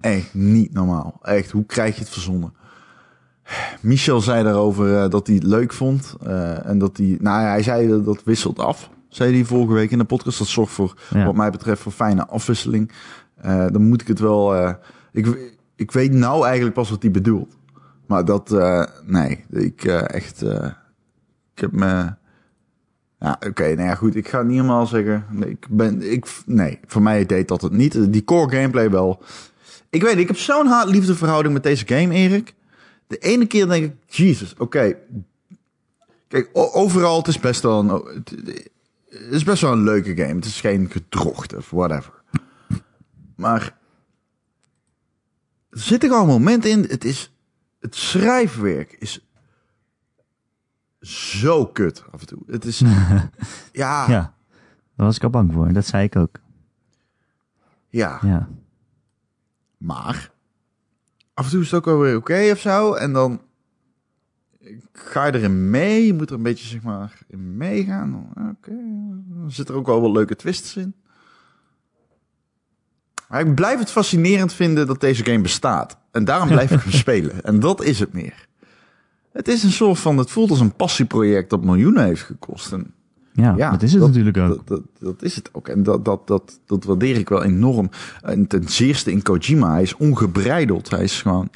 Echt niet normaal. Echt, hoe krijg je het verzonnen? Michel zei daarover eh, dat hij het leuk vond. eh, en dat hij, nou ja, hij zei dat dat wisselt af. Zei hij vorige week in de podcast. Dat zorgt voor, Ja. wat mij betreft, voor fijne afwisseling. Eh, dan moet ik het wel. ik, ik weet nou eigenlijk pas wat hij bedoelt. Maar dat, nee, ik echt. ik heb me. Ja, oké, nou ja, goed. Ik ga het niet helemaal zeggen. Nee, ik ben, ik, nee, voor mij deed dat het niet. Die core gameplay wel. Ik weet, ik heb zo'n haat-liefde verhouding met deze game, Erik. De ene keer denk ik, Jesus, oké. Kijk, overal, het is best wel een, het, is best wel een leuke game. Het is geen gedrocht of whatever. Maar er zitten gewoon momenten in. Het is, het schrijfwerk is zo kut af en toe. Het is, ja, ja, Ja. Daar was ik al bang voor. Dat zei ik ook. Ja. maar af en toe is het ook wel weer oké of zo. En dan ga je erin mee. Je moet er een beetje, zeg maar, in meegaan. Oké, dan zitten er ook wel wat leuke twists in. Maar ik blijf het fascinerend vinden dat deze game bestaat. En daarom blijf ik hem spelen. En dat is het meer. Het is een soort van, het voelt als een passieproject dat miljoenen heeft gekost. En Ja, Ja, dat is het dat- natuurlijk ook. Dat, dat, dat is het ook. En dat, dat, dat, dat waardeer ik wel enorm. En ten zeerste in Kojima. Hij is ongebreideld. Hij is gewoon...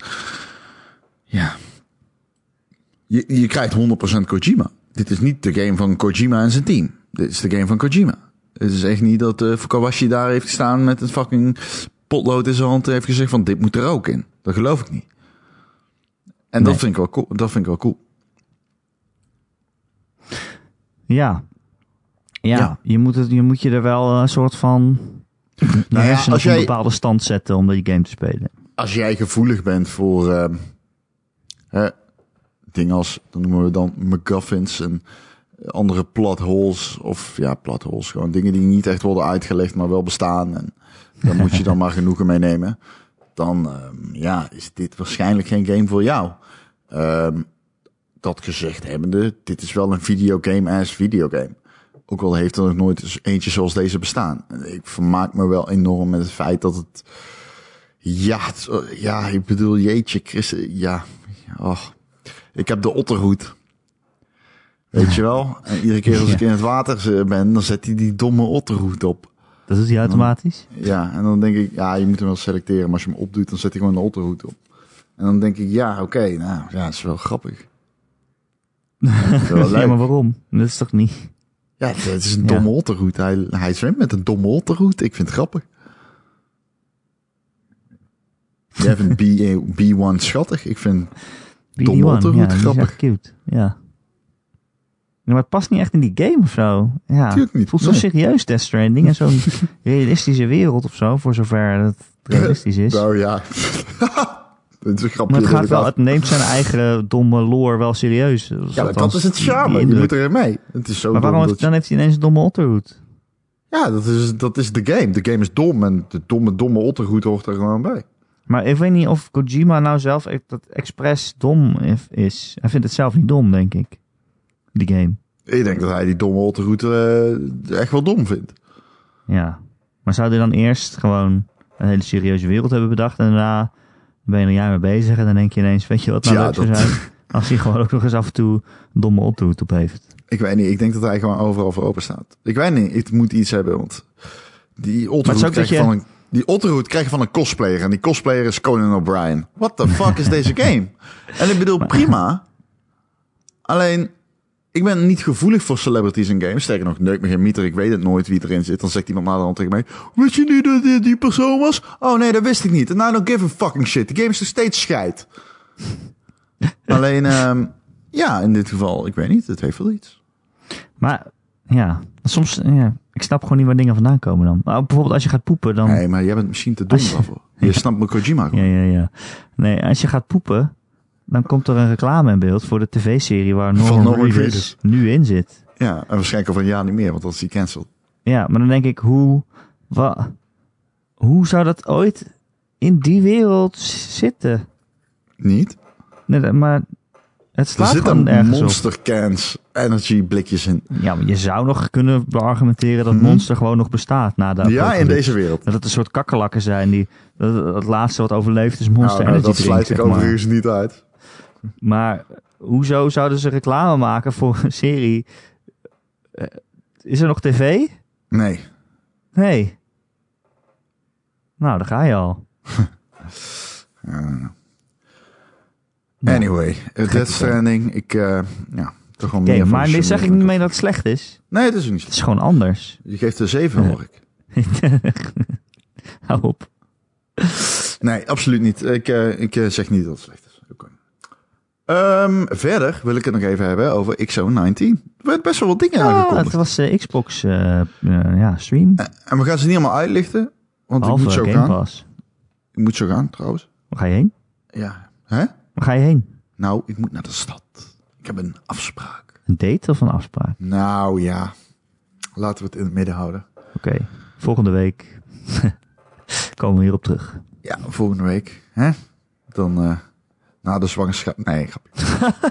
Ja. Je, je krijgt 100% Kojima. Dit is niet de game van Kojima en zijn team. Dit is de game van Kojima. Het is echt niet dat uh, Fukawashi daar heeft gestaan met een fucking potlood in zijn hand en heeft gezegd van dit moet er ook in. Dat geloof ik niet. En dat vind ik wel cool. Dat vind ik wel cool. Ja. Ja, Ja. Je, moet het, je moet je er wel een soort van... Je Nou ja, als op een bepaalde stand zetten om die game te spelen. als jij gevoelig bent voor hè, dingen als, dan noemen we dan MacGuffins en andere plot holes, of ja, plot holes, gewoon dingen die niet echt worden uitgelegd, maar wel bestaan. En daar moet je dan maar genoegen mee nemen. Dan, ehm, ja, is dit waarschijnlijk geen game voor jou. Ehm, dat gezegd hebbende, dit is wel een videogame as videogame. Ook al heeft er nog nooit eentje zoals deze bestaan. Ik vermaak me wel enorm met het feit dat het ja, het- ja, ik bedoel, jeetje, Chris, ja, oh. ik heb de otterhoed. Weet je wel? En iedere keer als ik in het water eh, ben, dan zet hij die domme otterhoed op. Dat doet hij automatisch. Ja, en dan denk ik, ja, je moet hem wel selecteren, maar als je hem opdoet, dan zet hij gewoon een otterhoed op. En dan denk ik, ja, oké, nou, ja, dat is wel grappig. Is ja, maar waarom? Dat is toch niet... Ja, het is een Ja. domme otterhoed. Hij, hij zwemt met een domme otterhoed. Ik vind het grappig. Jij vindt B, B1 schattig. Ik vind Domme BD1, otterhoed, ja, die is grappig. cute. Ja. Ja, maar het past niet echt in die game of zo. Ja, Tuurlijk niet, Het voelt zo nee. serieus, Death Stranding. En zo'n realistische wereld of zo, voor zover het realistisch is. Nou ja. Het is een grapje. Maar het, dat gaat ik wel, af- het neemt zijn eigen domme lore wel serieus. Ja, dat is het charme. Je moet erin mee. Het is zo Maar waarom dan heeft hij ineens een domme otterhoed? Ja, dat is, dat is de game. De game is dom. En de domme, domme otterhoed hoort er gewoon bij. Maar ik weet niet of Kojima nou zelf echt dat expres dom is. Hij vindt het zelf niet dom, denk ik. Die game. Ik denk dat hij die domme otterhoed eh, echt wel dom vindt. Ja. Maar zou hij dan eerst gewoon een hele serieuze wereld hebben bedacht en daarna ben je er een jaar mee bezig en dan denk je ineens, weet je wat nou Ja, leuk zou dat- zijn? Als hij gewoon ook nog eens af en toe domme optoet op heeft. Ik weet niet, ik denk dat hij gewoon overal voor open staat. Ik weet niet, het moet iets hebben, want die Otterhoed krijg je van een... Die Otterhoed krijg je van een cosplayer en die cosplayer is Conan O'Brien. What the fuck is deze game? En ik bedoel, prima. Alleen, ik ben niet gevoelig voor celebrities in games. Sterker nog, neuk me geen mieter, ik weet het nooit wie erin zit. Dan zegt iemand na de hand tegen mij, wist je niet dat dit die persoon was? Oh nee, dat wist ik niet. En I don't give a fucking shit. De game is nog steeds scheid. Alleen, ehm, ja, in dit geval, ik weet niet, het heeft wel iets. Maar ja, soms, ja, ik snap gewoon niet waar dingen vandaan komen dan. Maar bijvoorbeeld als je gaat poepen, dan... Nee, maar jij bent misschien te dom je- daarvoor. Je snapt me Kojima Ja, gewoon. ja, ja. Nee, als je gaat poepen, dan komt er een reclame in beeld voor de tv-serie waar Norman, Norman Reedus nu in zit. Ja, en waarschijnlijk over een jaar niet meer, want dan is hij cancelled. Ja, maar dan denk ik, hoe, wa, hoe zou dat ooit in die wereld zitten? Niet? Nee, dat- maar het Er slaat zitten gewoon ergens op. monster cans energy blikjes in. Ja, maar je zou nog kunnen beargumenteren dat Mhm. Monster gewoon nog bestaat na de Ja, in deze wereld. Dat het een soort kakkelakken zijn die... Dat het laatste wat overleeft is Monster Nou, Energy dat drink, sluit ik overigens niet uit. Maar hoezo zouden ze reclame maken voor een serie? Eh, is er nog tv? Nee. Nee. Nou, daar ga je al. Anyway, Death Stranding, ik, eh ja, toch wel meer maar dit zeg ik niet mee dat het slecht is. Nee, het is ook niet Het zo. is gewoon anders. Je geeft er zeven, Ja. hoor ik. Hou op. Nee, absoluut niet. Ik, eh, ik zeg niet dat het slecht Ehm, verder wil ik het nog even hebben over XO19. Er werden best wel wat dingen Ja, aangekondigd. het was eh, Xbox eh, eh, ja, stream. En we gaan ze niet allemaal uitlichten, want ik moet zo Game gaan. Pass. Ik moet zo gaan, trouwens. Waar ga je heen? Ja. Hè? Waar ga je heen? Nou, ik moet naar de stad. Ik heb een afspraak. Een date of een afspraak? Nou ja, laten we het in het midden houden. Oké, volgende week komen we hierop terug. Ja, volgende week. Hè? Dan na de zwangerschap. Nee, grapje.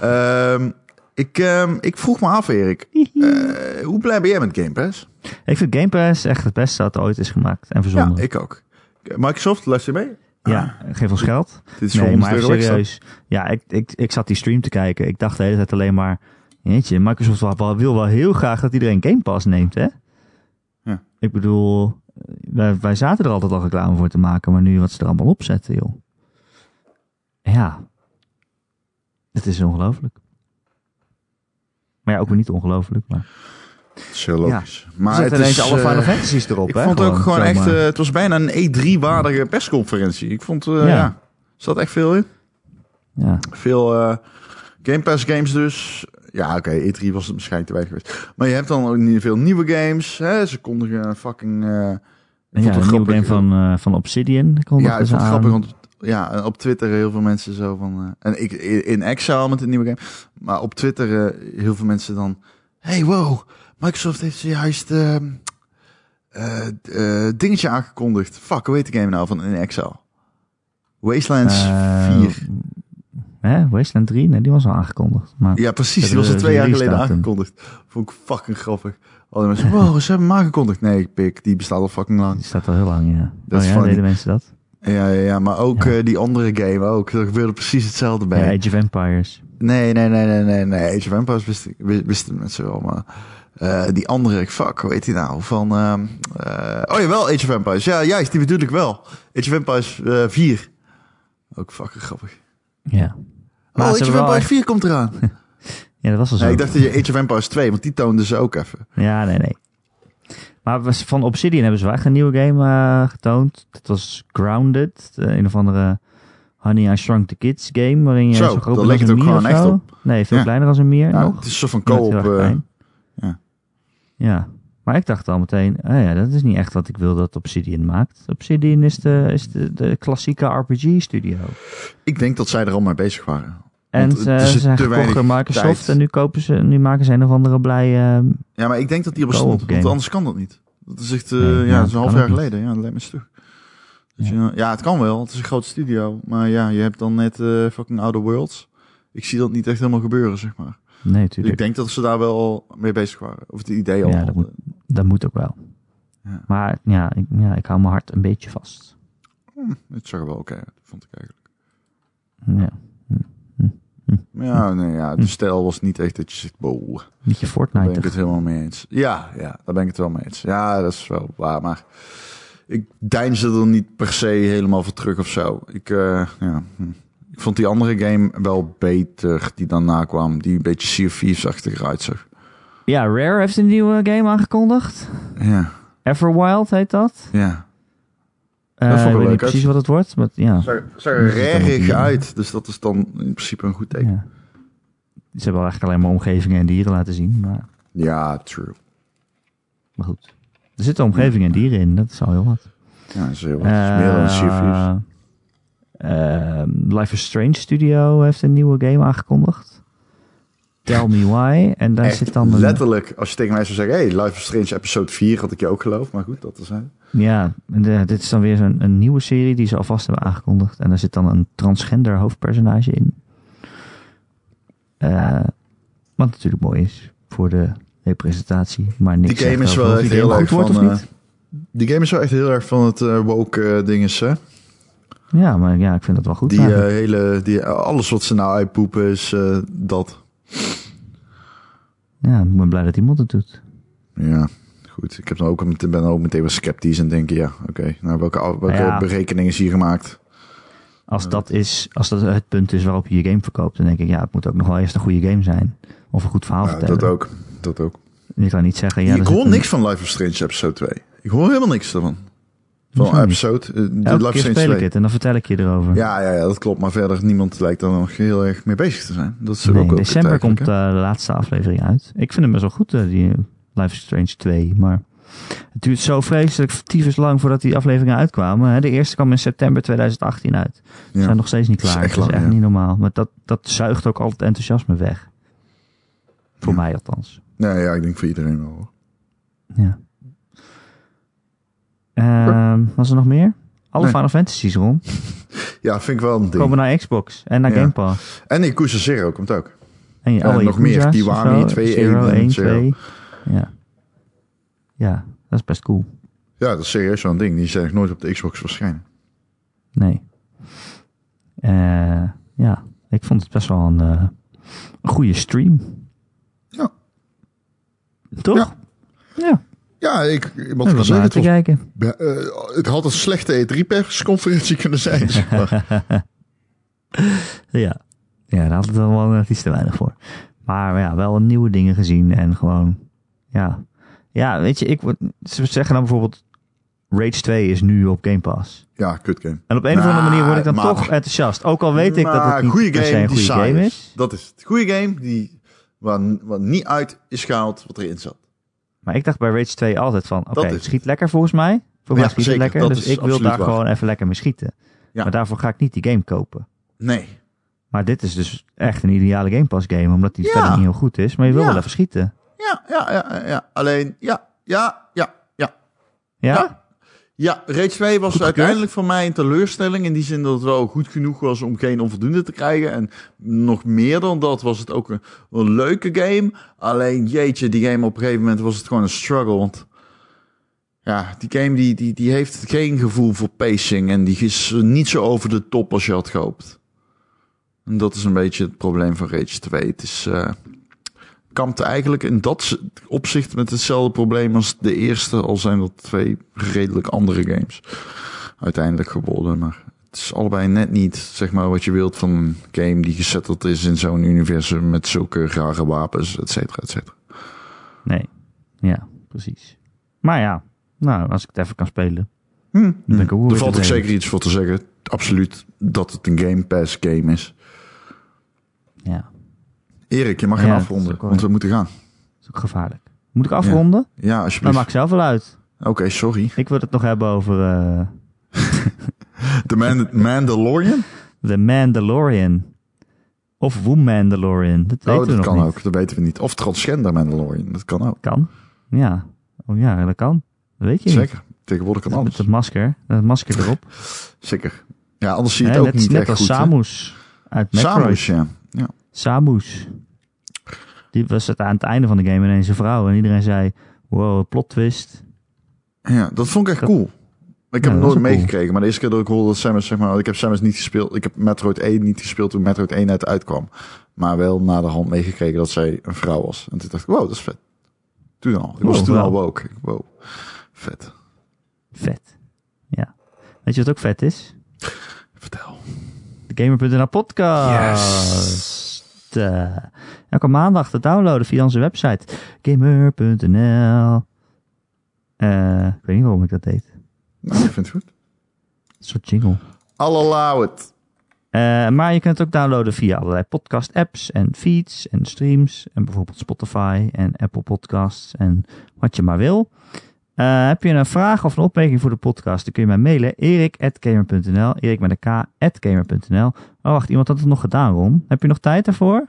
Ehm, ik, ehm, ik vroeg me af, Erik. eh, hoe blij ben jij met Game Pass? Ik vind Game Pass echt het beste dat er ooit is gemaakt en verzonnen. Ja, ik ook. Microsoft, luister je mee? Ja, geef ons geld. Dit is Nee, voor maar serieus. Ja, ik, ik, ik zat die stream te kijken. Ik dacht de hele tijd alleen maar... Jeetje, Microsoft wil wel, wil wel heel graag dat iedereen Game Pass neemt, hè? Ja. Ik bedoel, wij, wij zaten er altijd al reclame voor te maken, maar nu wat ze er allemaal op zetten, joh. Ja. Het is ongelooflijk. Maar ja, ook weer niet ongelooflijk, maar... Heel logisch. Maar Maar het ineens is, alle eh, Final Fantasies erop, Ik hè? vond het ook gewoon echt... eh, het was bijna een E3-waardige persconferentie. Ik vond... eh Ja. ja. Zat echt veel in. ja. Veel eh, Game Pass games dus. Ja, oké, E3 was het waarschijnlijk te weinig geweest. Maar je hebt dan ook niet veel nieuwe games. Hè? Ze kondigen fucking... eh, Ja, het een nieuwe game van, eh, van Obsidian. Ja, ik vond het grappig, want ja, op Twitter heel veel mensen zo van... eh, en ik in Exile met een nieuwe game. Maar op Twitter eh, heel veel mensen dan... Hey, wow, Microsoft heeft zojuist eh, eh, eh, dingetje aangekondigd. Fuck, hoe heet de game nou van in Exile? Wastelands Eh, 4. Hè? Wasteland 3? Nee, die was al aangekondigd. Maar Ja, precies. Die was al twee jaar geleden aangekondigd. Vond ik fucking grappig. Al die mensen, wow, ze hebben hem aangekondigd. Nee, pik, die bestaat al fucking lang. die staat al heel lang, ja. Dat oh ja, deden mensen dat? Ja, ja, maar ook Ja. eh, die andere game ook. Er gebeurde precies hetzelfde bij. Ja, Age of Empires. Nee, nee, nee, nee, nee, nee. Age of Empires wist ik, wist- wisten mensen wel, maar... eh, die andere, fuck, hoe heet die nou? Van, eh, oh ja, wel Age of Empires. Ja, juist, die bedoel ik wel. Age of Empires eh 4. Ook fucking grappig. Ja. oh, ze Age of Empires echt- 4 komt eraan. Ja, dat was al zo. nee, ik dacht dat je Age of Empires 2, want die toonden ze ook even. Ja, nee, nee. Maar van Obsidian hebben ze wel echt een nieuwe game eh, getoond. Dat was Grounded. een of andere Honey, I Shrunk the Kids game. Waarin je Zo, zo, groot bent lijkt het ook mier gewoon echt zo. Nee, veel Ja. kleiner als een mier Ja, nog. het is soort van Dat co-op. erg eh, ja. Ja, maar ik dacht al meteen, oh ja, dat is niet echt wat ik wil dat Obsidian maakt. Obsidian is de, is de, de klassieke RPG-studio. ik denk dat zij er al mee bezig waren. En ze, ze zijn gekocht door Microsoft tijd. en nu, kopen ze, nu maken ze een of andere blij... ehm, Ja, maar ik denk dat die bestond, want anders kan dat niet. Dat is echt, eh, Nee, ja, ja, dat is een half jaar geleden. Ja, dat lijkt me. Dus ja. ja, het kan wel. Het is een grote studio. Maar ja, je hebt dan net eh, fucking Outer Worlds. Ik zie dat niet echt helemaal gebeuren, zeg maar. nee, Ik tuurlijk. denk dat ze daar wel mee bezig waren. Of het idee al Ja, dat moet- Dat moet ook wel. Ja. Maar ja ik, ja, ik hou mijn hart een beetje vast. Hm, het zag er wel oké uit, vond ik eigenlijk. Ja. Ja, nee, ja, de stijl was niet echt dat je zegt, Niet je daar ben Fortnite. ik het helemaal mee eens. Ja, ja, daar ben ik het wel mee eens. Ja, dat is wel waar, maar ik deinsde er niet per se helemaal voor terug of zo. Ik, eh, ja, hm. ik vond die andere game wel beter die daarna kwam, die een beetje Sea of Thieves-achtig uitzag. Ja, Rare heeft een nieuwe game aangekondigd. Ja, Everwild heet dat. ja. Eh, vond ik ik weet leuk niet precies wat het wordt, maar ja. Rarig uit, dus dat is dan in principe een goed teken. ja. Ze hebben wel eigenlijk alleen maar omgevingen en dieren laten zien, maar, Ja, true. maar goed. Er zitten omgevingen en dieren in, dat is al heel wat. Ja, dat is heel wat. Dat is meer dan Sea. Eh, eh, Life is Strange Studio heeft een nieuwe game aangekondigd. Tell Me Why. En daar Echt zit dan een... letterlijk, als je tegen mij zou zeggen, hey, Life is Strange episode 4, had ik je ook geloofd. Maar goed, dat is zijn. Ja, en de- dit is dan weer zo'n een nieuwe serie die ze alvast hebben aangekondigd. En daar zit dan een transgender hoofdpersonage in. Eh, wat natuurlijk mooi is voor de representatie. Maar niks Die game is wel echt heel erg van... niet. die game is wel echt heel erg van het eh, woke dinges, hè? Ja, maar ja, ik vind dat wel goed. Die hele, die, alles wat ze nou uitpoepen is dat. Ja, ik ben blij dat iemand het doet. Ja, goed. Ik heb dan ook, ben ook meteen wel sceptisch en denk, ja, oké. nou, welke, welke Ja. berekeningen is hier gemaakt? Als dat, is, als dat het punt is waarop je je game verkoopt, dan denk ik, ja, het moet ook nog wel eerst een goede game zijn. Of een goed verhaal Ja, vertellen. dat ook. Dat ook. Je kan niet zeggen, ja, ik hoor een- niks van Life is Strange episode 2. Ik hoor helemaal niks daarvan. Van niet? episode, de Elke keer speel ik 2. het en dan vertel ik je erover. Ja, ja, ja, dat klopt. Maar verder, niemand lijkt daar nog heel erg mee bezig te zijn. Dat is Nee, ook in december komt eh, de laatste aflevering uit. Ik vind hem best wel goed, eh, die Life is Strange 2. Maar het duurt zo vreselijk tyfus lang voordat die afleveringen uitkwamen. hè. De eerste kwam in september 2018 uit. Ze Ja. zijn nog steeds niet Dat is klaar. echt Dat is echt ja. niet normaal. Maar dat, dat zuigt ook altijd enthousiasme weg. Voor mij althans. Nee, ja, ik denk voor iedereen wel. hoor. Ja. Ehm, was er nog meer? Alle Nee. Final Fantasies, Ron. Ja, vind ik wel een ding. Komen naar Xbox en naar Ja. Game Pass. En Yakuza Zero komt ook. En je, alle nog meer. Kiwami, of zo. 2, Zero, 1 en 1, Zero. 2. Ja. Ja, dat is best cool. Ja, dat is serieus zo'n ding. Die zijn nog nooit op de Xbox verschijnen. Nee. Eh, ja, ik vond het best wel een, eh, een goede stream. Ja. Toch? Ja. Ja, Ja, ik, wat wat al naar zeggen, het, was, kijken. eh, het had een slechte E3-persconferentie kunnen zijn. zeg maar. Ja. ja, daar had het dan wel net iets te weinig voor. Maar ja, wel nieuwe dingen gezien en gewoon, ja. Ja, weet je, ik, word- ze zeggen dan bijvoorbeeld, Rage 2 is nu op Game Pass. ja, kut game. En op een of andere Nou, manier word ik dan maar- toch enthousiast. Ook al weet ik dat het niet goede se een goede game is. is. Dat is het. Goede game die, waar, waar niet uit is gehaald wat erin zat. Maar ik dacht bij Rage 2 altijd van, oké, is het schiet lekker volgens mij. Voor Ja, mij schiet zeker, lekker, dat dus ik wil daar waar. gewoon even lekker mee schieten. Ja. Maar daarvoor ga ik niet die game kopen. Nee. Maar dit is dus echt een ideale Game Pass game, omdat die Ja. verder niet heel goed is. Maar je wil wel even schieten. Ja, ja, ja, ja. Alleen, ja, ja, ja, ja. Ja? Ja. Rage 2 was uiteindelijk voor mij een teleurstelling. In die zin dat het wel goed genoeg was om geen onvoldoende te krijgen. En nog meer dan dat was het ook een, een leuke game. Alleen, jeetje, die game op een gegeven moment was het gewoon een struggle. Want ja, die game die, die, die heeft geen gevoel voor pacing. En die is niet zo over de top als je had gehoopt. En dat is een beetje het probleem van Rage 2. Het is... eh kampt eigenlijk in dat opzicht met hetzelfde probleem als de eerste, al zijn dat twee redelijk andere games uiteindelijk geworden. Maar het is allebei net niet zeg maar wat je wilt van een game die gezetteld is in zo'n universum met zulke rare wapens, et cetera, et cetera. Nee. Ja, precies. Maar ja, nou, als ik het even kan spelen. Hm. Dan ik Er weer valt ook zeker iets voor te zeggen. Absoluut dat het een Game Pass game is. Ja, Erik, je mag Ja, gaan afronden, want we moeten gaan. dat is ook gevaarlijk. Moet ik afronden? Ja, Dat alsjeblieft. maakt zelf wel uit. Oké, sorry. Ik wil het nog hebben over eh The Man Mandalorian? The Mandalorian. Of Woman Mandalorian. Dat weten Oh, we dat nog kan niet. ook. Dat weten we niet. Of transgender Mandalorian. Dat kan ook. Kan. Ja. Oh ja, dat kan. Dat weet je niet. Zeker. Tegenwoordig kan Met alles. het masker. Het masker erop. Zeker. Ja, anders zie je het ook net niet net echt als goed. hè? Samus uit Metroid. Samus, ja. ja. Samus. Die was het aan het einde van de game ineens een vrouw. En iedereen zei, wow, plot twist. Ja, dat vond ik echt Dat- cool. Ik heb Ja, nooit meegekregen, maar de eerste keer dat ik hoorde dat Samus, zeg maar, ik heb Samus niet gespeeld. Ik heb Metroid 1 niet gespeeld toen Metroid 1 net uitkwam. Maar wel na de hand meegekregen dat zij een vrouw was. En toen dacht ik, wow, dat is vet. Toen al. Ik was Wow, toen wel. al woke. Ik- Wow, vet. Vet. Ja. Weet je wat ook vet is? Vertel. De Gamer.nl podcast. Eh, elke maandag te downloaden via onze website. Gamer.nl Eh, Ik weet niet waarom ik dat deed. Nou, ik vind het goed. Een soort jingle. I'll allow it. Eh, maar je kunt het ook downloaden via allerlei podcast-apps en feeds en streams. En bijvoorbeeld Spotify en Apple Podcasts en wat je maar wil. Heb je een vraag of een opmerking voor de podcast, dan kun je mij mailen. erik.gamer.nl Erik met een k.gamer.nl Oh, wacht, iemand had het nog gedaan, Ron. Heb je nog tijd daarvoor?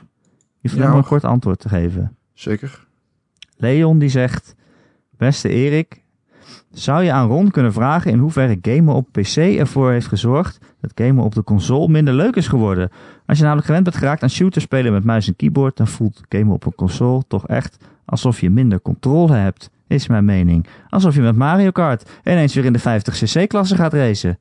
Je vraagt Ja, om een kort antwoord te geven. Zeker. Leon die zegt: Beste Erik, zou je aan Ron kunnen vragen in hoeverre gamen op PC ervoor heeft gezorgd dat gamen op de console minder leuk is geworden? Als je namelijk gewend bent geraakt aan shooters spelen met muis en keyboard, dan voelt gamen op een console toch echt alsof je minder controle hebt, is mijn mening. Alsof je met Mario Kart ineens weer in de 50cc-klasse gaat racen.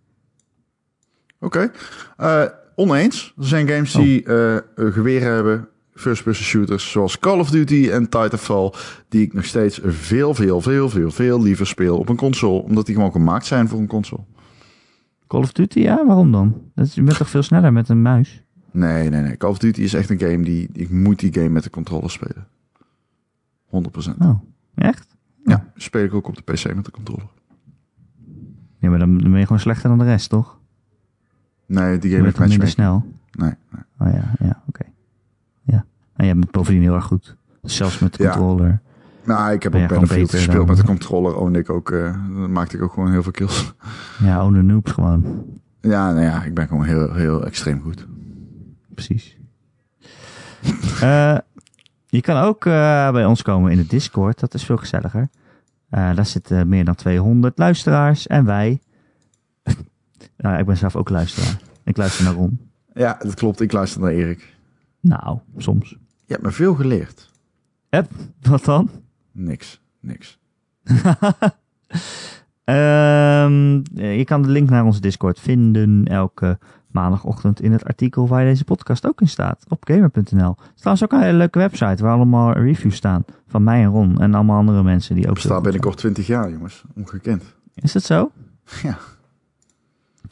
Oké. Eh, oneens. Er zijn games die eh, eh, geweren hebben. First-person shooters zoals Call of Duty en Titanfall. Die ik nog steeds veel, veel, veel, veel, veel liever speel op een console. Omdat die gewoon gemaakt zijn voor een console. Call of Duty, ja, waarom dan? Dat is, je bent toch veel sneller met een muis? Nee, nee, nee. Call of Duty is echt een game die... Ik moet die game met de controller spelen. 100%. Oh, echt? Ja, speel ik ook op de PC met de controller. Ja, maar dan ben je gewoon slechter dan de rest, toch? Nee, die game heeft minder snel? Nee, nee. Oh ja, ja, oké. Ja. En jij bent bovendien heel erg goed. Zelfs met de Ja. controller. Nou, ik heb ook Battlefield gespeeld dan- met de controller. Ownde ik ook, dan maakte ik ook gewoon heel veel kills. Ja, own the noobs gewoon. Ja, nou ja, ik ben gewoon heel, heel extreem goed. Precies. Eh, je kan ook eh, bij ons komen in de Discord. Dat is veel gezelliger. Daar zitten meer dan 200 luisteraars. En wij. Nou, ik ben zelf ook luisteraar. Ik luister naar Ron. Ja, dat klopt. Ik luister naar Erik. Nou, soms. Je hebt me veel geleerd. Hup, wat dan? Niks, niks. Ehm, eh, je kan de link naar onze Discord vinden elke maandagochtend in het artikel waar deze podcast ook in staat. Op gamer.nl. Het is trouwens ook een hele leuke website waar allemaal reviews staan. Van mij en Ron en allemaal andere mensen die ook... Heel goed binnenkort 20 jaar, jongens. Ongekend. Is dat zo? Ja.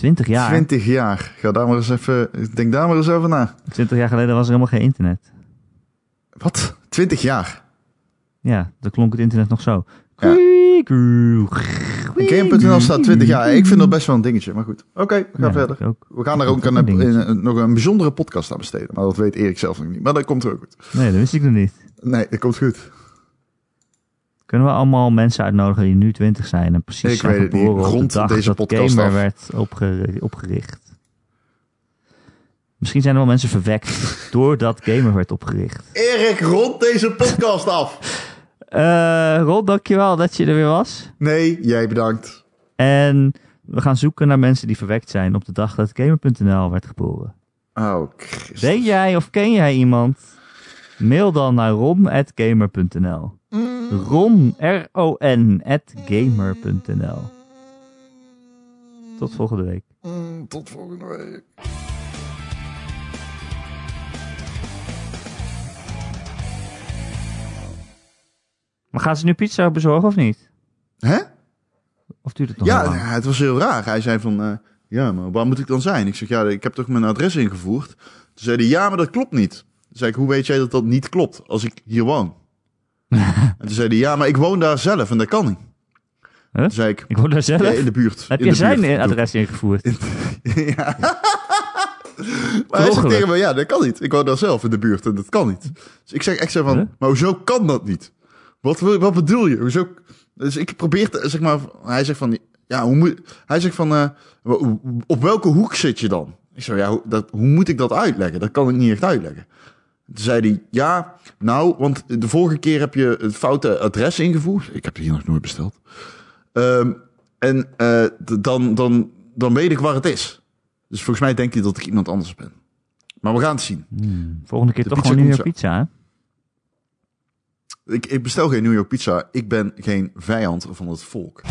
20 jaar? 20 jaar. Ga daar maar eens even... Denk daar maar eens over na. 20 jaar geleden was er helemaal geen internet. Wat? 20 jaar? Ja, dan klonk het internet nog zo. Ja. Game.nl staat 20 jaar. Ik vind dat best wel een dingetje, maar goed. Oké, we gaan Ja, verder. We gaan er ook een, een- nog een bijzondere podcast aan besteden. Maar dat weet Erik zelf nog niet. Maar dat komt er ook goed. Nee, dat wist ik nog niet. Nee, dat komt goed. Kunnen we allemaal mensen uitnodigen die nu 20 zijn en precies Ik zijn weet het niet. geboren op Rond de dag deze dat podcast Gamer af. werd opge- opgericht? Misschien zijn er wel mensen verwekt doordat Gamer werd opgericht. Erik, rond deze podcast af. Eh Rod, dankjewel dat je er weer was. Nee, jij bedankt. En we gaan zoeken naar mensen die verwekt zijn op de dag dat Gamer.nl werd geboren. Oh, Christus. Weet jij of ken jij iemand? Mail dan naar rom.gamer.nl. Ron, R-O-N, at gamer.nl. Tot volgende week. Mm, Tot volgende week. Maar gaan ze nu pizza bezorgen of niet? Hè? Of duurt het nog Ja, lang? het was heel raar. Hij zei van, eh, ja, maar waar moet ik dan zijn? Ik zeg, ja, ik heb toch mijn adres ingevoerd? Toen zei hij, ja, maar dat klopt niet. Toen zei ik, hoe weet jij dat dat niet klopt als ik hier woon? en toen zei hij, ja, maar ik woon daar zelf en dat kan niet. Huh? Toen zei ik, Ik woon daar zelf. ja, in de buurt. Heb in je zijn buurt. adres ingevoerd? ja. maar hij zegt tegen me, ja, dat kan niet. Ik woon daar zelf in de buurt en dat kan niet. Dus ik zeg echt zo van, Huh? maar hoezo kan dat niet? Wat, wat bedoel je? Hoezo? Dus ik probeer, te, zeg maar, hij zegt van, ja, hoe moet, hij zegt van, eh, op welke hoek zit je dan? Ik zeg, ja, hoe, dat, hoe moet ik dat uitleggen? Dat kan ik niet echt uitleggen. Toen zei hij, ja, nou, want de vorige keer heb je het foute adres ingevoerd. Ik heb hier nog nooit besteld. Ehm, en eh, dan, dan, dan weet ik waar het is. Dus volgens mij denkt hij dat ik iemand anders ben. Maar we gaan het zien. Hmm, Volgende keer De toch gewoon New York pizza, hè? Ik, ik bestel geen New York pizza. Ik ben geen vijand van het volk.